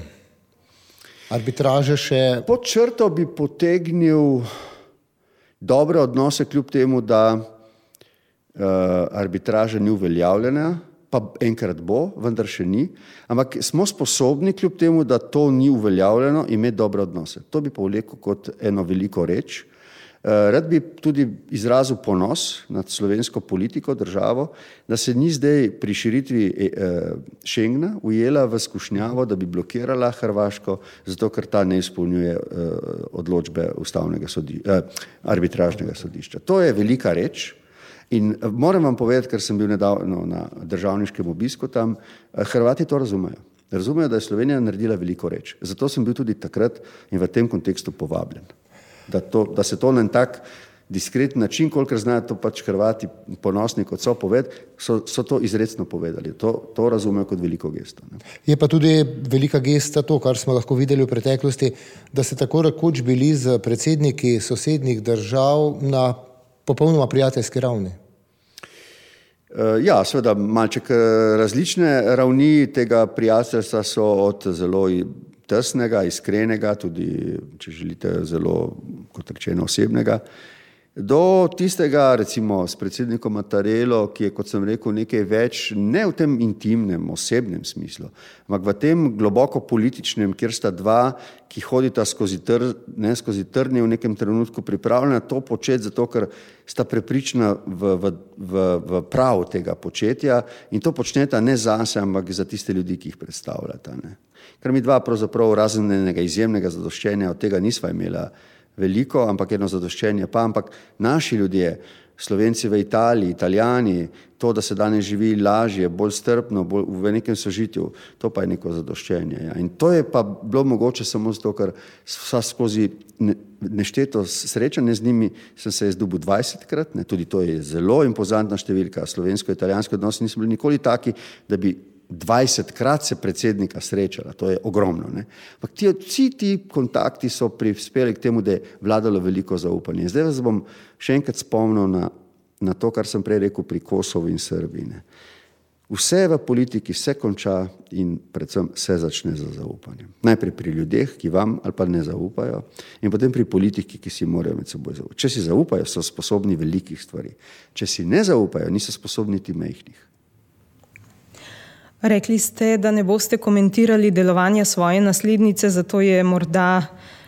Arbitraže še. Pod črto bi potegnil dobre odnose, kljub temu, da uh, arbitraža ni uveljavljena, pa enkrat bo, vendar še ni. Ampak smo sposobni, kljub temu, da to ni uveljavljeno, imeti dobre odnose. To bi pa vlekel kot eno veliko reč. Eh, rad bi tudi izrazil ponos nad slovensko politiko, državo, da se ni zdaj pri širitvi eh, Schengna ujela v skušnjavo, da bi blokirala Hrvaško, zato ker ta ne izpolnjuje eh, odločbe ustavnega sodišča, arbitražnega sodišča. To je velika reč. In moram vam povedati, ker sem bil nedavno na državniškem obisku tam, Hrvati to razumejo. Razumejo, da je Slovenija naredila veliko reč. Zato sem bil tudi takrat in v tem kontekstu povabljen da, to, da se to na en tak diskreten način, kolikor znajo to pač Hrvati ponosni, kot so povedali, so, so to izredno povedali. To, to razumejo kot veliko gesto. Ne. Je pa tudi velika gesta to, kar smo lahko videli v preteklosti, da ste tako rekoč bili z predsedniki sosednjih držav na popolnoma prijateljski ravni. Eh, ja, seveda, malček eh, različne ravni tega prijateljstva so od zelo tesnega, iskrenega, tudi če želite, zelo, kot rečeno, osebnega. Do tistega, recimo, s predsednikom Matarelo, ki je, kot sem rekel, nekaj več, ne v tem intimnem, osebnem smislu, ampak v tem globoko političnem, kjer sta dva, ki hodita skozi, tr, ne, skozi trnje v nekem trenutku, pripravljena to početi, zato ker sta prepričana v, v, v, v prav tega početja in to počneta ne za se, ampak za tiste ljudi, ki jih predstavljata. Ne. Ker mi dva pravzaprav razen enega izjemnega zadoščenja od tega nisva imela veliko, ampak eno zadoščenje pa, ampak naši ljudje, slovenci v Italiji, italijani, to, da se danes živi lažje, bolj strpno, bolj v nekem sožitju, to pa je neko zadoščenje. Ja. In to je pa bilo mogoče samo zato, ker vsa skozi nešteto srečanje z njimi sem se izdubil 20 krat, ne. tudi to je zelo impozantna številka, slovensko-italijansko odnosi niso bili nikoli taki, da bi 20krat se predsednika srečala, to je ogromno. Ampak ti, vsi ti kontakti so prispeli k temu, da je vladalo veliko zaupanje. Zdaj vas bom še enkrat spomnil na, na to, kar sem prej rekel pri Kosovu in Srbiji. Ne. Vse v politiki se konča in predvsem se začne za zaupanjem. Najprej pri ljudeh, ki vam ali pa ne zaupajo, in potem pri politiki, ki si morajo med seboj zaupati. Če si zaupajo, so sposobni velikih stvari. Če si ne zaupajo, niso sposobni ti mehkih. Rekli ste, da ne boste komentirali delovanja svoje naslednice, zato je morda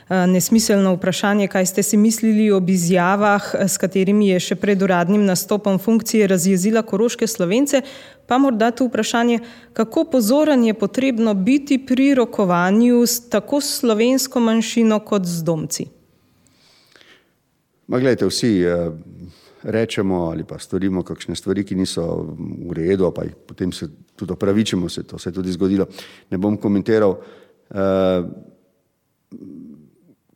eh, nesmiselno vprašanje, kaj ste si mislili ob izjavah, eh, s katerimi je še pred uradnim nastopom funkcije razjezila koroške slovence, pa morda tu vprašanje, kako pozoren je potrebno biti pri rokovanju s tako slovensko manjšino kot z domci. Ma gledajte, vsi eh, rečemo ali pa storimo kakšne stvari, ki niso v redu, pa jih potem se tudi opravičimo, se to se je tudi zgodilo. Ne bom komentiral. Eh,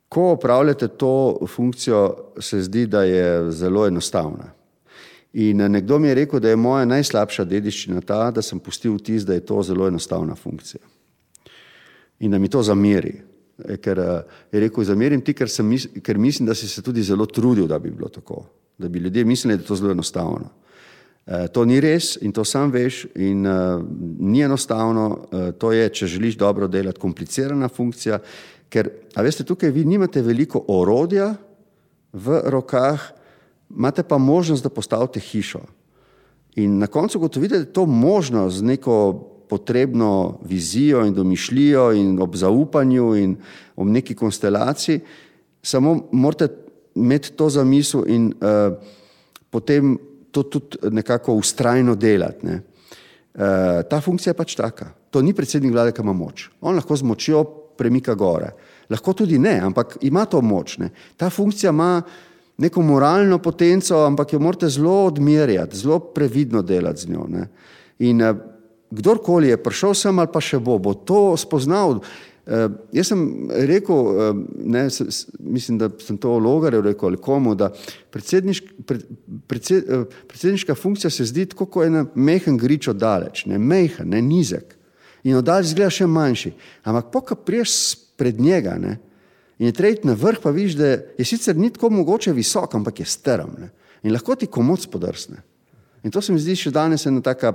ko upravljate to funkcijo, se zdi, da je zelo enostavna. In eh, nekdo mi je rekel, da je moja najslabša dediščina ta, da sem pustil vtis, da je to zelo enostavna funkcija. In da mi to zameri. E, ker eh, je rekel, zamerim ti, ker, sem, ker mislim, da si se tudi zelo trudil, da bi bilo tako. Da bi ljudje mislili, da je to zelo enostavno. Eh, to ni res in to sam veš in uh, ni enostavno, uh, to je, če želiš dobro delati, komplicirana funkcija, ker, a veste, tukaj vi nimate veliko orodja v rokah, imate pa možnost, da postavite hišo. In na koncu gotovite, da je to možno z neko potrebno vizijo in domišljijo in ob zaupanju in ob neki konstelaciji, samo morate imeti to za misel in uh, potem to tudi nekako ustrajno delati. Ne. E, ta funkcija je pač taka. To ni predsednik vlade, ki ima moč. On lahko z močjo premika gore. Lahko tudi ne, ampak ima to moč. Ne. Ta funkcija ima neko moralno potenco, ampak jo morate zelo odmerjati, zelo previdno delati z njo. Ne. In e, kdorkoli je prišel sem ali pa še bo, bo to spoznal. Uh, jaz sem rekel, uh, ne, s, s, mislim, da sem to logarjev rekel ali komu, da predsedniš, pred, predsed, uh, predsedniška funkcija se zdi tako kot en mehen grič oddaleč, ne mehen, ne nizek. In oddaleč zgleda še manjši. Ampak poka priješ pred njega ne, in je tretji na vrh, pa vidiš, da je sicer ni tako mogoče visok, ampak je strm. Ne, in lahko ti komoc podrsne. In to se mi zdi še danes ena taka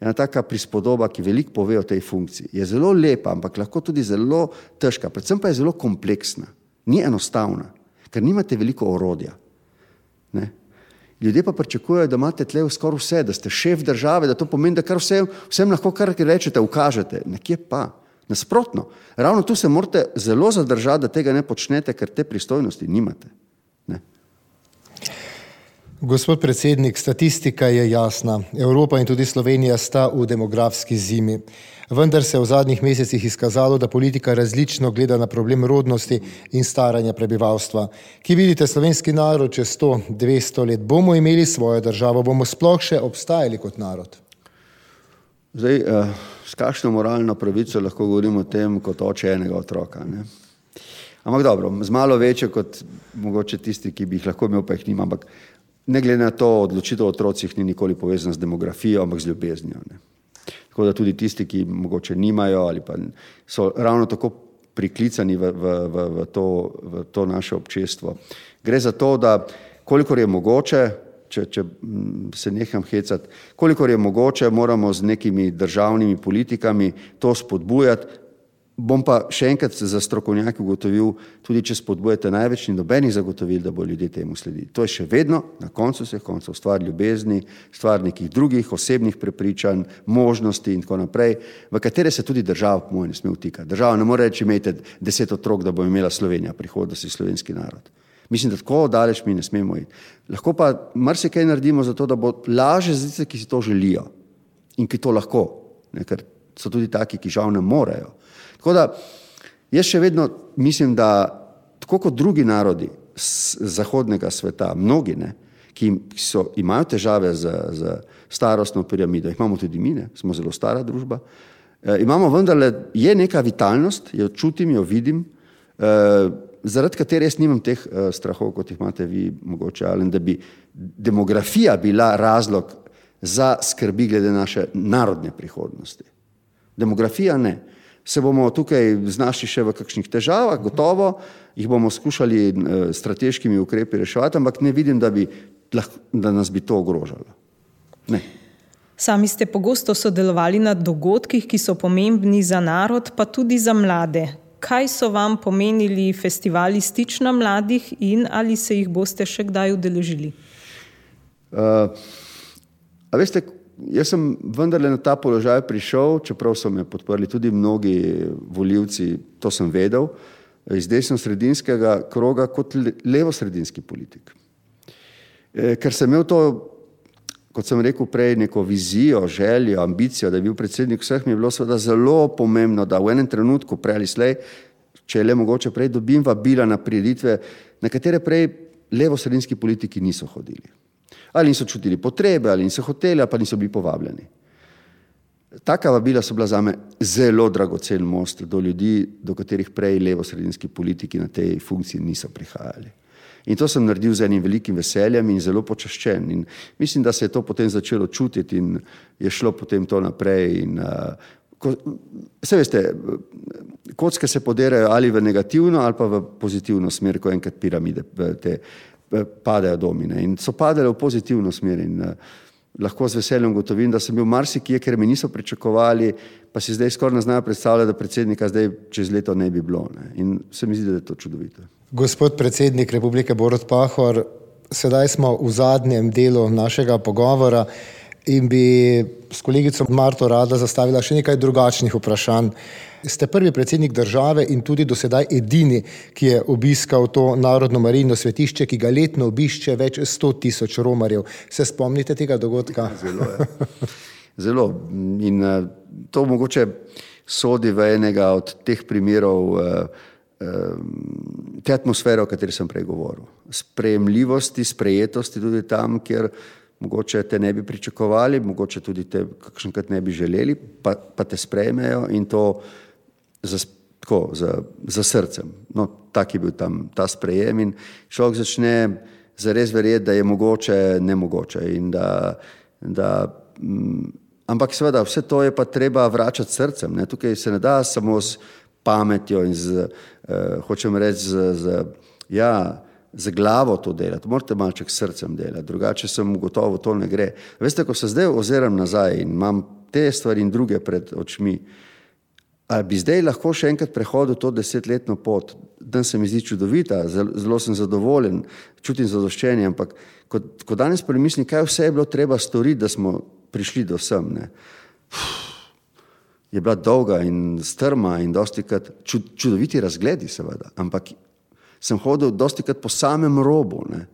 ena taka prispodoba, ki veliko pove o tej funkciji. Je zelo lepa, ampak lahko tudi zelo težka, predvsem pa je zelo kompleksna, ni enostavna, ker nimate veliko orodja. Ne? Ljudje pa pričakujejo, da imate tle skoraj vse, da ste šef države, da to pomeni, da kar vse, vsem lahko kar rečete, ukažete. Nekje pa. Nasprotno, ravno tu se morate zelo zadržati, da tega ne počnete, ker te pristojnosti nimate. Gospod predsednik, statistika je jasna. Evropa in tudi Slovenija sta v demografski zimi. Vendar se je v zadnjih mesecih izkazalo, da politika različno gleda na problem rodnosti in staranja prebivalstva. Ki vidite, slovenski narod čez 100-200 let bomo imeli svojo državo, bomo sploh še obstajali kot narod. Zdaj, eh, s kakšno moralno pravico lahko govorimo o tem kot oče enega otroka? Ne? Ampak dobro, z malo večjo kot mogoče tisti, ki bi jih lahko imel, pa jih nima. Ampak ne glede na to, odločitev o otrocih ni nikoli povezana z demografijo, ampak z ljubeznijo. Ne. Tako da tudi tisti, ki mogoče nimajo ali pa so ravno tako priklicani v, v, v, v, to, v to naše občestvo. Gre za to, da kolikor je mogoče, če, če se neham hecati, kolikor je mogoče, moramo z nekimi državnimi politikami to spodbujati, Bom pa še enkrat za strokovnjake ugotovil, tudi če spodbujate največ in nobenih zagotovil, da bo ljudje temu sledili. To je še vedno na koncu vseh koncev stvar ljubezni, stvar nekih drugih osebnih prepričanj, možnosti in tako naprej, v katere se tudi država, po mojem, ne sme vtikati. Država ne more reči, imejte deset otrok, da bo imela Slovenija prihodnosti slovenski narod. Mislim, da tako daleč mi ne smemo iti. Lahko pa marsikaj naredimo za to, da bo laže za tiste, ki si to želijo in ki to lahko, ne, ker so tudi taki, ki žal ne morejo. Tako da jaz še vedno mislim, da tako kot drugi narodi zahodnega sveta, mnogi, ne, ki so, imajo težave z, z starostno piramido, imamo tudi mi, ne, smo zelo stara družba, e, imamo vendarle, je neka vitalnost, jo čutim, jo vidim, e, zaradi katere jaz nimam teh e, strahov, kot jih imate vi mogoče, ali da bi demografija bila razlog za skrbi glede naše narodne prihodnosti. Demografija ne. Se bomo tukaj znašli še v kakšnih težavah, gotovo jih bomo skušali eh, strateškimi ukrepi reševati, ampak ne vidim, da, bi, da nas bi to ogrožalo. Ne. Sami ste pogosto sodelovali na dogodkih, ki so pomembni za narod, pa tudi za mlade. Kaj so vam pomenili festivali stična mladih in ali se jih boste še kdaj udeležili? Uh, veste, jaz sem vendarle na ta položaj prišel, čeprav so me podprli tudi mnogi voljivci, to sem vedel, iz desno-sredinskega kroga kot levo-sredinski politik. E, ker sem imel to, kot sem rekel prej, neko vizijo, željo, ambicijo, da bi bil predsednik vseh, mi je bilo seveda zelo pomembno, da v enem trenutku, prej ali slej, če je le mogoče prej, dobim vabila na prireditve, na katere prej levo-sredinski politiki niso hodili ali niso čutili potrebe, ali niso hoteli, ali pa niso bili povabljeni. Taka vabila so bila za me zelo dragocen most do ljudi, do katerih prej levo-sredinski politiki na tej funkciji niso prihajali. In to sem naredil z enim velikim veseljem in zelo počaščen. In mislim, da se je to potem začelo čutiti in je šlo potem to naprej. In, uh, ko, vse veste, kocke se poderajo ali v negativno ali pa v pozitivno smer, ko enkrat piramide te Padejo domine in so padale v pozitivno smer in uh, lahko z veseljem gotovim, da sem bil marsikje, ker me niso pričakovali, pa si zdaj skoraj ne znajo predstavljati, da predsednika zdaj čez leto ne bi bilo. Ne. In se mi zdi, da je to čudovito. Gospod predsednik Republike Borod Pahor, sedaj smo v zadnjem delu našega pogovora in bi s kolegico Marto rada zastavila še nekaj drugačnih vprašanj. Ste prvi predsednik države in tudi do sedaj edini, ki je obiskal to narodno marijno svetišče, ki ga letno obišče več 100 tisoč romarjev. Se spomnite tega dogodka? Zelo. Zelo. In uh, to mogoče sodi v enega od teh primerov uh, uh, te atmosfere, o kateri sem prej govoril. Sprejemljivosti, sprejetosti tudi tam, kjer mogoče te ne bi pričakovali, mogoče tudi te kakšenkrat ne bi želeli, pa, pa te sprejmejo in to za, tako, za, za srcem. No, tak je bil tam ta sprejem in človek začne zares verjeti, da je mogoče nemogoče. Da, da, m, ampak seveda vse to je pa treba vračati srcem. Ne? Tukaj se ne da samo z pametjo in z, uh, hočem reči, z, z, ja, z glavo to delati, morate malček srcem delati, drugače sem gotovo to ne gre. Veste, ko se zdaj oziram nazaj in imam te stvari in druge pred očmi, Ali bi zdaj lahko še enkrat prehodil to desetletno pot? Dan se mi zdi čudovita, zelo, zelo sem zadovoljen, čutim zadoščenje, ampak ko, ko danes premislim, kaj vse je bilo treba storiti, da smo prišli do sem, ne? je bila dolga in strma in dosti krat čud, čudoviti razgledi, seveda, ampak sem hodil dosti krat po samem robu ne?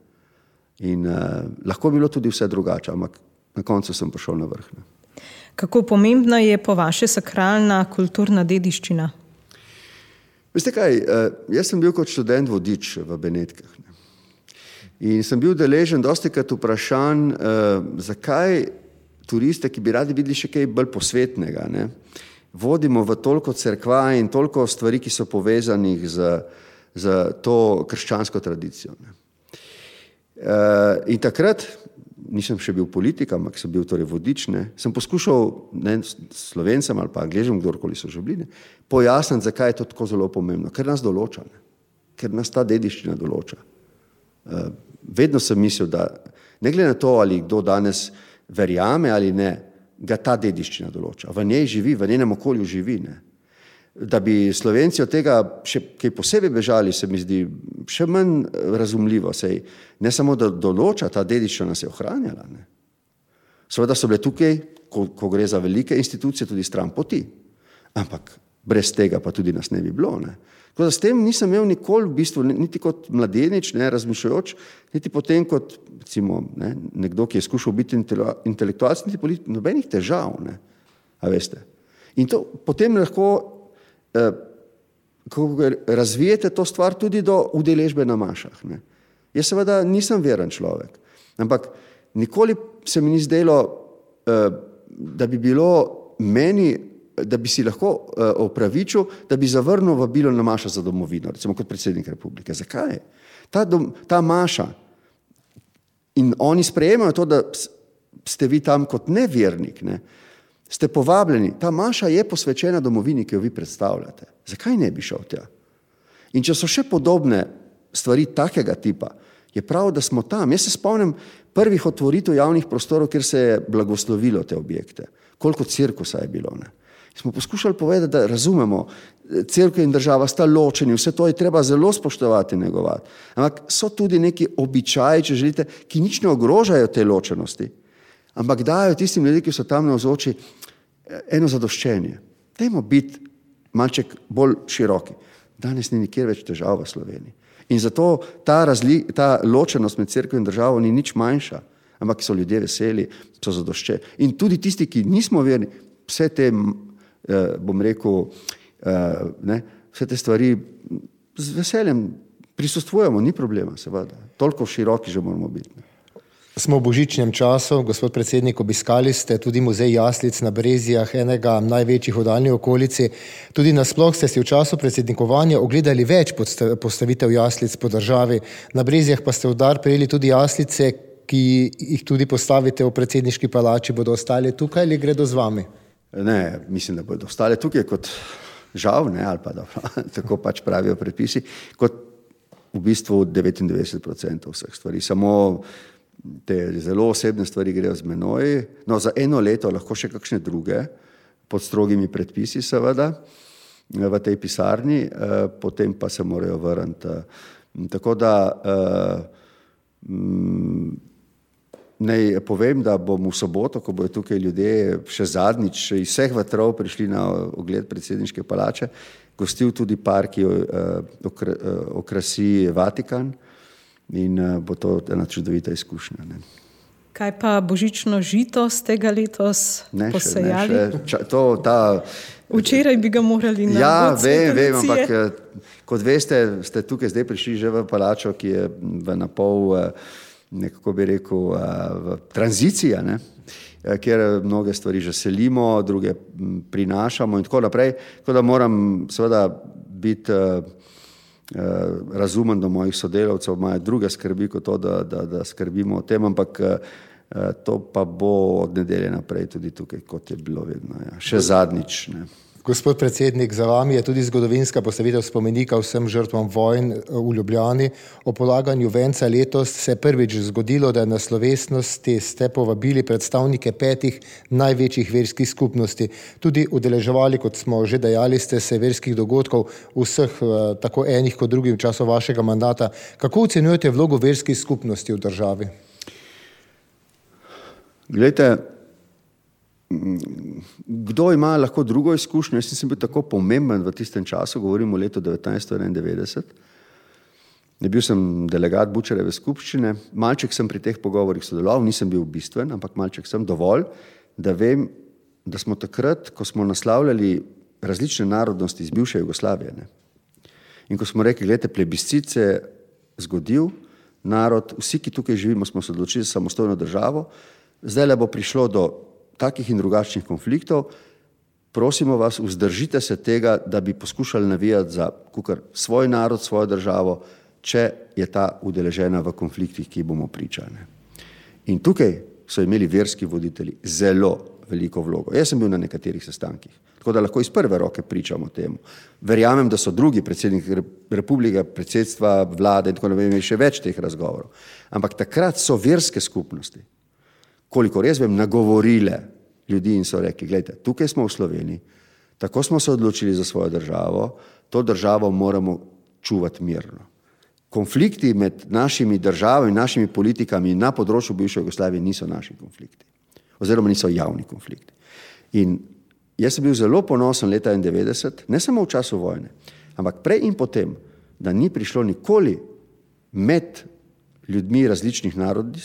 in uh, lahko bi bilo tudi vse drugače, ampak na koncu sem prišel na vrh. Ne? Kako pomembna je po vaše sakralna kulturna dediščina? Veste kaj, eh, jaz sem bil kot študent vodič v Benetkah. In sem bil deležen dosti krat vprašanj, eh, zakaj turiste, ki bi radi videli še kaj bolj posvetnega, ne, vodimo v toliko crkva in toliko stvari, ki so povezanih z, z to krščansko tradicijo. Eh, in takrat nisem še bil politik, ampak sem bil torej vodič, ne, sem poskušal ne, slovencem ali pa angližem, kdorkoli so že bili, ne, pojasniti, zakaj je to tako zelo pomembno. Ker nas določa, ne, ker nas ta dediščina določa. Uh, vedno sem mislil, da ne glede na to, ali kdo danes verjame ali ne, ga ta dediščina določa. V njej živi, v njenem okolju živi. Ne da bi Slovenci od tega še kaj posebej bežali, se mi zdi še manj razumljivo. Sej, ne samo, da določa ta dediščina, nas je ohranjala. Ne. Seveda so bile tukaj, ko, ko gre za velike institucije, tudi stran poti, ampak brez tega pa tudi nas ne bi bilo. Ne. Tako da s tem nisem imel nikoli, v bistvu, niti kot mladenič, ne razmišljajoč, niti potem kot recimo, ne, nekdo, ki je skušal biti intelektualc, niti politik, nobenih težav. Ne. Veste. In to potem lahko razvijete to stvar tudi do udeležbe na mašah. Ne. Jaz seveda nisem veren človek, ampak nikoli se mi ni zdelo, eh, da bi bilo meni, da bi si lahko eh, opravičil, da bi zavrnil vabilo na mašo za domovino, recimo kot predsednik republike. Zakaj? Ta, dom, ta maša in oni sprejemajo to, da ste vi tam kot nevernik, ne, ste povabljeni, ta maša je posvečena domovini, ki jo vi predstavljate. Zakaj ne bi šel tja? In če so še podobne stvari takega tipa, je prav, da smo tam. Jaz se spomnim prvih otvoritev javnih prostorov, kjer se je blagoslovilo te objekte. Koliko cirkusa je bilo. Ne? Smo poskušali povedati, da razumemo, crkva in država sta ločeni, vse to je treba zelo spoštovati in negovati. Ampak so tudi neki običaji, če želite, ki nič ne ogrožajo te ločenosti, ampak dajo tistim ljudem, ki so tam na vzoči, eno zadoščenje. Dajmo biti malček bolj široki. Danes ni nikjer več težav v Sloveniji. In zato ta, razli, ta ločenost med crkvo in državo ni nič manjša, ampak so ljudje veseli, so zadoščeni. In tudi tisti, ki nismo verni, vse te, eh, bom rekel, eh, ne, vse te stvari z veseljem prisustujemo, ni problema, seveda. Toliko široki že moramo biti. Ne. Smo v božičnem času, gospod predsednik, obiskali ste tudi muzej Jaslic na Brezijah, enega največjih v daljni okolici. Tudi nasploh ste si v času predsednikovanja ogledali več postavitev jaslic po državi. Na Brezijah pa ste v dar prejeli tudi jaslice, ki jih tudi postavite v predsedniški palači. Bodo ostali tukaj ali gredo z vami? Ne, mislim, da bodo ostali tukaj kot žal, ne, ali pa da <laughs> tako pač pravijo predpisi, kot v bistvu 99% vseh stvari. Samo te zelo osebne stvari grejo z menoj, no za eno leto lahko še kakšne druge, pod strogimi predpisi seveda, v tej pisarni, eh, potem pa se morajo vrniti. Tako da eh, mm, naj povem, da bom v soboto, ko bojo tukaj ljudje še zadnjič iz vseh vatrov prišli na ogled predsedniške palače, gostil tudi par, ki eh, okrasi Vatikan, in uh, bo to ena čudovita izkušnja. Ne. Kaj pa božično žito z tega letos ne, posejali? Še, ne, še, ča, to, ta, Včeraj bi ga morali narediti. Ja, vem, vem, ampak eh, kot veste, ste tukaj zdaj prišli že v palačo, ki je v napol, eh, nekako bi rekel, v tranziciji, ne? kjer mnoge stvari že selimo, druge prinašamo in tako naprej. Tako da moram seveda biti razumem, da mojih sodelavcev imajo druge skrbi kot to, da, da, da skrbimo o tem, ampak eh, to pa bo od nedelje naprej tudi tukaj, kot je bilo vedno. Ja. Še zadnjič. Ne. Gospod predsednik, za vami je tudi zgodovinska postavitev spomenika vsem žrtvam vojn eh, v Ljubljani. O polaganju venca letos se je prvič zgodilo, da na slovesnosti ste povabili predstavnike petih največjih verskih skupnosti. Tudi udeleževali, kot smo že dejali, ste se verskih dogodkov vseh, eh, tako enih kot drugih v času vašega mandata. Kako ocenjujete vlogo verskih skupnosti v državi? Glejte, Kdo ima lahko drugo izkušnjo? Jaz nisem bil tako pomemben v tistem času, govorim o letu 1991. Ne bil sem delegat Bučareve skupščine, malček sem pri teh pogovorih sodeloval, nisem bil bistven, ampak malček sem dovolj, da vem, da smo takrat, ko smo naslavljali različne narodnosti iz bivše Jugoslavije ne? in ko smo rekli, gledajte, plebiscit se je zgodil, narod, vsi, ki tukaj živimo, smo se odločili za samostojno državo, zdaj le bo prišlo do takih in drugačnih konfliktov, prosimo vas, vzdržite se tega, da bi poskušali navijati za kukar svoj narod, svojo državo, če je ta udeležena v konfliktih, ki bomo pričali. In tukaj so imeli verski voditelji zelo veliko vlogo. Jaz sem bil na nekaterih sestankih, tako da lahko iz prve roke pričamo o tem. Verjamem, da so drugi predsedniki republike, predsedstva, vlade in tako naprej imeli še več teh razgovorov. Ampak takrat so verske skupnosti, koliko res vem, nagovorile ljudi in so rekli, gledajte, tukaj smo v Sloveniji, tako smo se odločili za svojo državo, to državo moramo čuvati mirno. Konflikti med našimi državami in našimi politikami na področju bivše Jugoslavije niso naši konflikti, oziroma niso javni konflikti. In jaz sem bil zelo ponosen leta 1991, ne samo v času vojne, ampak prej in potem, da ni prišlo nikoli med ljudmi različnih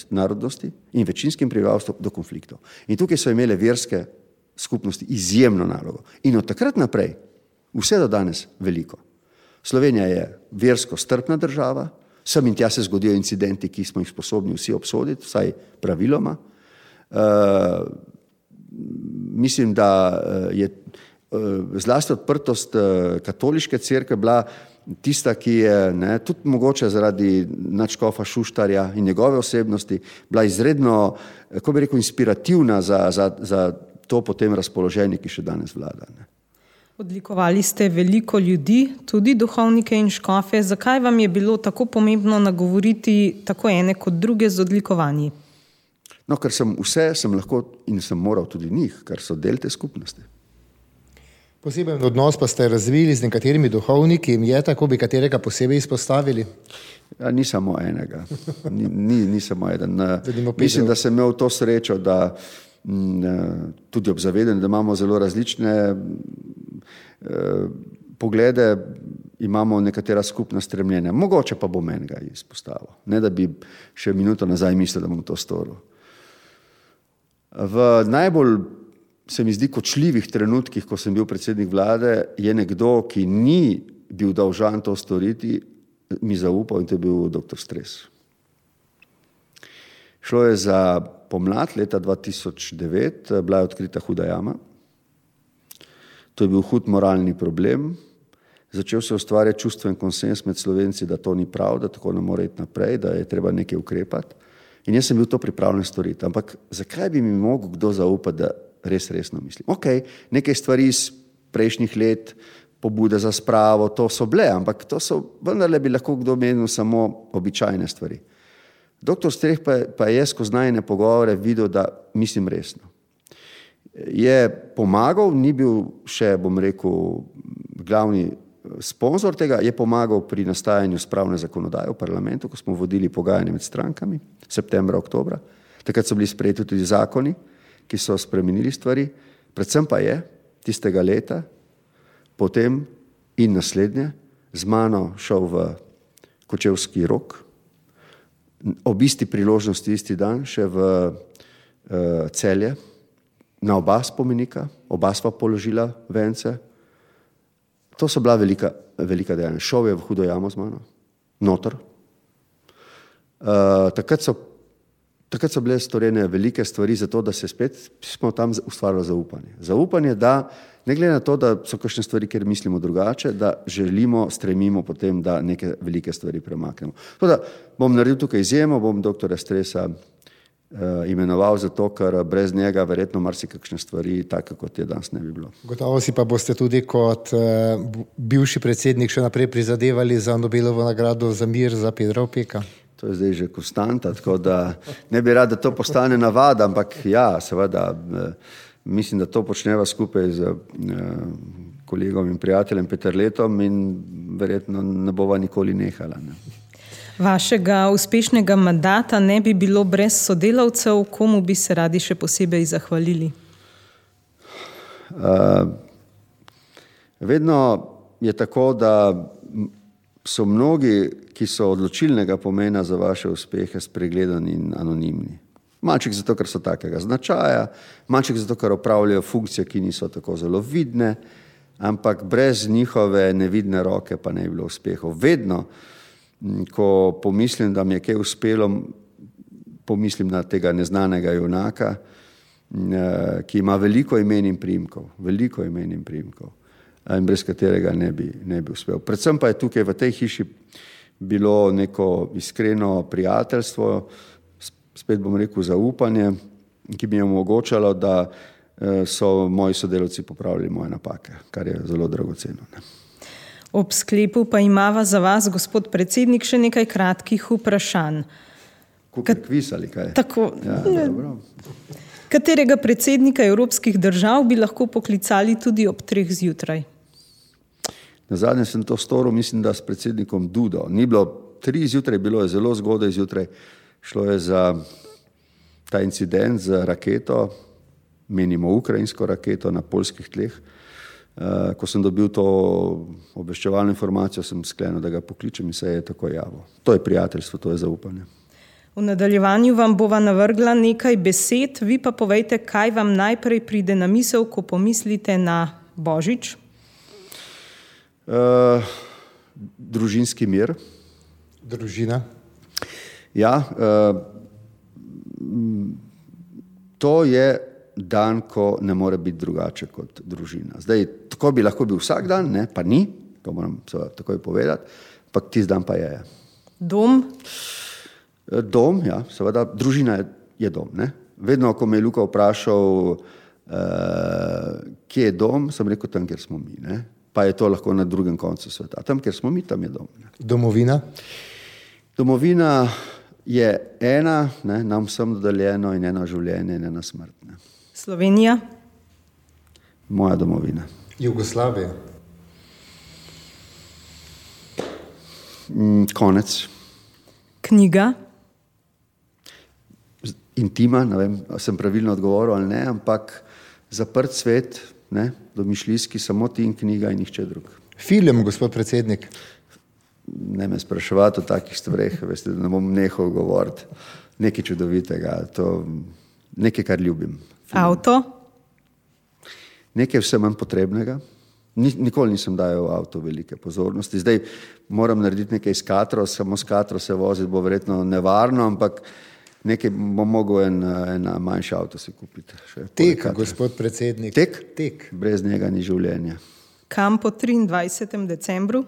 narodnosti in večinskim prebivalstvom do konfliktov. In tukaj so imele verske skupnosti izjemno nalogo. In od takrat naprej, vse do danes, veliko. Slovenija je versko strpna država, sem in tja se zgodijo incidenti, ki smo jih sposobni vsi obsoditi, vsaj praviloma. Uh, mislim, da eh, je zlasti odprtost katoliške cerkve bila tista, ki je ne, tudi mogoče zaradi načkofa Šuštarja in njegove osebnosti bila izredno, kako bi rekel, inspirativna za, za, za to potem razpoloženje, ki še danes vlada. Ne. Odlikovali ste veliko ljudi, tudi duhovnike in škofe. Zakaj vam je bilo tako pomembno nagovoriti tako ene kot druge z odlikovanji? No, ker sem vse, sem lahko in sem moral tudi njih, ker so del te skupnosti. Poseben odnos pa ste razvili z nekaterimi duhovniki in je tako, bi katerega posebej izpostavili? Ja, ni samo enega, ni, ni, ni samo eden. Mislim, da sem imel to srečo, da m, tudi ob zavedanju, da imamo zelo različne Eh, poglede, imamo nekatera skupna stremljenja. Mogoče pa bom enega izpostavil. Ne da bi še minuto nazaj mislil, da bom to storil. V najbolj se mi zdi kočljivih trenutkih, ko sem bil predsednik vlade, je nekdo, ki ni bil dolžan to storiti, mi zaupal in to je bil dr. Stres. Šlo je za pomlad leta 2009, bila je odkrita huda jama. To je bil hud moralni problem. Začel se ustvarjati čustven konsens med slovenci, da to ni prav, da tako ne more iti naprej, da je treba nekaj ukrepati. In jaz sem bil to pripravljen storiti. Ampak zakaj bi mi mogel kdo zaupati, da res resno mislim? Ok, nekaj stvari iz prejšnjih let, pobude za spravo, to so bile, ampak to so vendarle bi lahko kdo menil samo običajne stvari. Doktor Streh pa, pa je skozi najne pogovore videl, da mislim resno je pomagal, ni bil še, bom rekel, glavni sponzor tega, je pomagal pri nastajanju spravne zakonodaje v parlamentu, ko smo vodili pogajanje med strankami, septembra, oktobra. Takrat so bili sprejeti tudi zakoni, ki so spremenili stvari, predvsem pa je tistega leta, potem in naslednje, z mano šel v Kočevski rok, ob isti priložnosti, isti dan, še v uh, celje, na oba spomenika, oba sva položila vence. To so bila velika, velika dejanja. Šel je v hudo jamo z mano, notor. Uh, takrat, so, takrat so bile storjene velike stvari za to, da se spet smo tam ustvarili zaupanje. Zaupanje, da ne glede na to, da so kakšne stvari, ker mislimo drugače, da želimo, stremimo potem, da neke velike stvari premaknemo. Teda, bom naredil tukaj izjemo, bom doktora Stresa uh, imenoval zato, ker brez njega verjetno marsikakšne stvari, tako kot je danes, ne bi bilo. Gotovo si pa boste tudi kot uh, bivši predsednik še naprej prizadevali za Nobelovo nagrado za mir za Pedro Peka. To je zdaj že konstanta, tako da ne bi rad, da to postane navada, ampak ja, seveda, uh, mislim, da to počneva skupaj z uh, kolegom in prijateljem Petr Letom in verjetno ne bova nikoli nehala. Ne. Vašega uspešnega mandata ne bi bilo brez sodelavcev, komu bi se radi še posebej zahvalili? Uh, vedno je tako, da so mnogi, ki so odločilnega pomena za vaše uspehe, spregledani in anonimni. Malček zato, ker so takega značaja, malček zato, ker opravljajo funkcije, ki niso tako zelo vidne, ampak brez njihove nevidne roke pa ne bi bilo uspehov. Vedno ko pomislim, da mi je kaj uspelo, pomislim na tega neznanega junaka, eh, ki ima veliko imen in primkov, veliko imen in primkov, in brez katerega ne bi, ne bi uspel. Predvsem pa je tukaj v tej hiši bilo neko iskreno prijateljstvo, spet bom rekel zaupanje, ki mi je omogočalo, da eh, so moji sodelavci popravili moje napake, kar je zelo dragoceno. Ne. Ob sklepu pa imava za vas, gospod predsednik, še nekaj kratkih vprašanj. Kot kviz ali kaj? Tako. Ja, katerega predsednika evropskih držav bi lahko poklicali tudi ob treh zjutraj? Na zadnje sem to storil, mislim, da s predsednikom Dudo. Ni bilo tri zjutraj, bilo je zelo zgodaj zjutraj. Šlo je za ta incident z raketo, menimo ukrajinsko raketo na polskih tleh. Uh, ko sem dobil to obveščevalno informacijo, sem sklenil, da ga pokličem in se je tako javil. To je prijateljstvo, to je zaupanje. V nadaljevanju vam bova navrgla nekaj besed, vi pa povejte, kaj vam najprej pride na misel, ko pomislite na Božič. Uh, družinski mir. Družina. Ja, uh, to je dan, ko ne more biti drugače kot družina. Zdaj, tako bi lahko bil vsak dan, ne, pa ni, to moram takoj povedati, ampak tisti dan pa je. Dom? E, dom, ja, seveda, družina je, je dom. Ne. Vedno, ko me je Luka vprašal, uh, kje je dom, sem rekel tam, kjer smo mi. Ne. Pa je to lahko na drugem koncu sveta. Tam, kjer smo mi, tam je dom. Ne. Domovina? Domovina je ena, ne, nam vsem dodeljeno in eno življenje in ena smrt. Ne. Slovenija? Moja domovina. Jugoslavija? Mm, konec. Knjiga? Intima, ne vem, sem pravilno odgovoril ali ne, ampak zaprt svet, ne, domišljijski, samo ti in knjiga in nihče drug. Film, gospod predsednik ne me spraševati o takih stvareh, veste, da ne bom nehal govoriti. Nekaj čudovitega, to, nekaj, kar ljubim. Avto? Nekaj vse manj potrebnega. Nikoli nisem dajal avto velike pozornosti. Zdaj moram narediti nekaj s katro, samo s katro se voziti bo verjetno nevarno, ampak nekaj bom mogel en, en manjši avto si kupiti. Tek, gospod predsednik. Tek? Tek. Brez njega ni življenja. Kam po 23. decembru?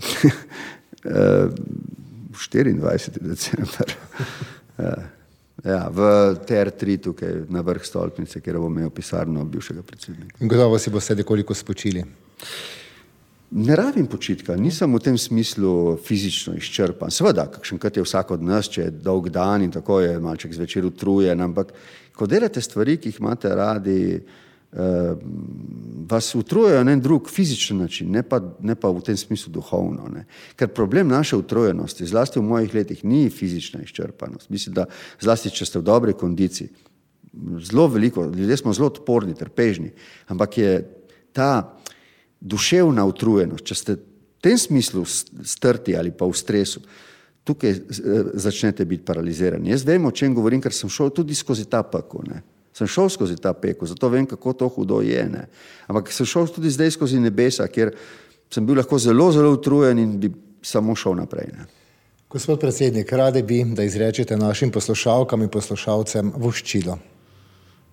<laughs> 24. december. <laughs> Ja, v TR3, tukaj na vrh stolpnice, kjer bom imel pisarno bivšega predsednika. Gotovo si boste nekoliko spočili. Ne rabim počitka, nisem v tem smislu fizično izčrpan. Seveda, kakšenkrat je vsak od nas, če je dolg dan in tako je malček zvečer utrujen, ampak ko delate stvari, ki jih imate radi, uh, vas utrujajo na en drug fizičen način, ne pa, ne pa v tem smislu duhovno. Ne. Ker problem naše utrujenosti, zlasti v mojih letih, ni fizična izčrpanost. Mislim, da zlasti, če ste v dobrej kondiciji, zelo veliko, ljudje smo zelo odporni, trpežni, ampak je ta duševna utrujenost, če ste v tem smislu strti ali pa v stresu, tukaj eh, začnete biti paralizirani. Jaz vem, o čem govorim, ker sem šel tudi skozi ta pako. Ne sem šel skozi ta peko, zato vem, kako to hudo je. Ne. Ampak sem šel tudi zdaj skozi nebesa, kjer sem bil lahko zelo, zelo utrujen in bi samo šel naprej. Ne. Gospod predsednik, radi bi, da izrečete našim poslušalkam in poslušalcem voščilo.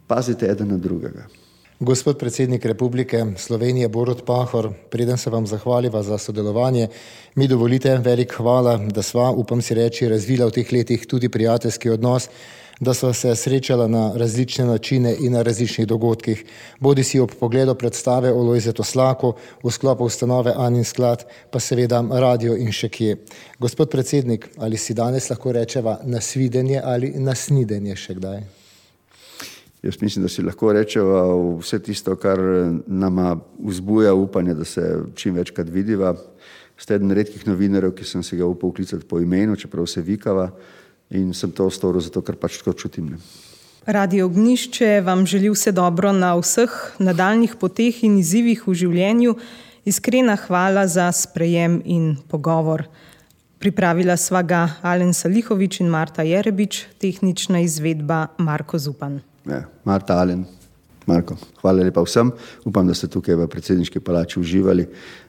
Pazite eden na drugega. Gospod predsednik Republike Slovenije Borod Pahor, preden se vam zahvaliva za sodelovanje, mi dovolite velik hvala, da sva, upam si reči, razvila v teh letih tudi prijateljski odnos, da so se srečala na različne načine in na različnih dogodkih, bodi si ob pogledu predstave o Lojzetu Slaku, v sklopu ustanove Anin sklad, pa seveda radio in še kje. Gospod predsednik, ali si danes lahko rečeva nasvidenje ali nasnidenje še kdaj? Jaz mislim, da si lahko rečeva vse tisto, kar nama vzbuja upanje, da se čim večkrat vidiva. Ste eden redkih novinarjev, ki sem se ga upal klicati po imenu, čeprav se vikava in sem to storil zato, ker pač tako čutim. Ne. Radio Ognišče vam želi vse dobro na vseh nadaljnih poteh in izzivih v življenju. Iskrena hvala za sprejem in pogovor. Pripravila sva ga Alen Salihovič in Marta Jerebič, tehnična izvedba Marko Zupan. Ja, Marta Alen, Marko, hvala lepa vsem. Upam, da ste tukaj v predsedniški palači uživali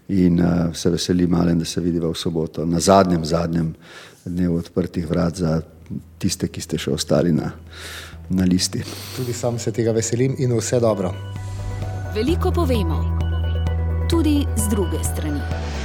in uh, se veselim, Alen, da se vidiva v soboto na zadnjem, zadnjem dnev odprtih vrat za tiste, ki ste še ostali na, na listi. Tudi sam se tega veselim in vse dobro. Veliko povemo, tudi z druge strani.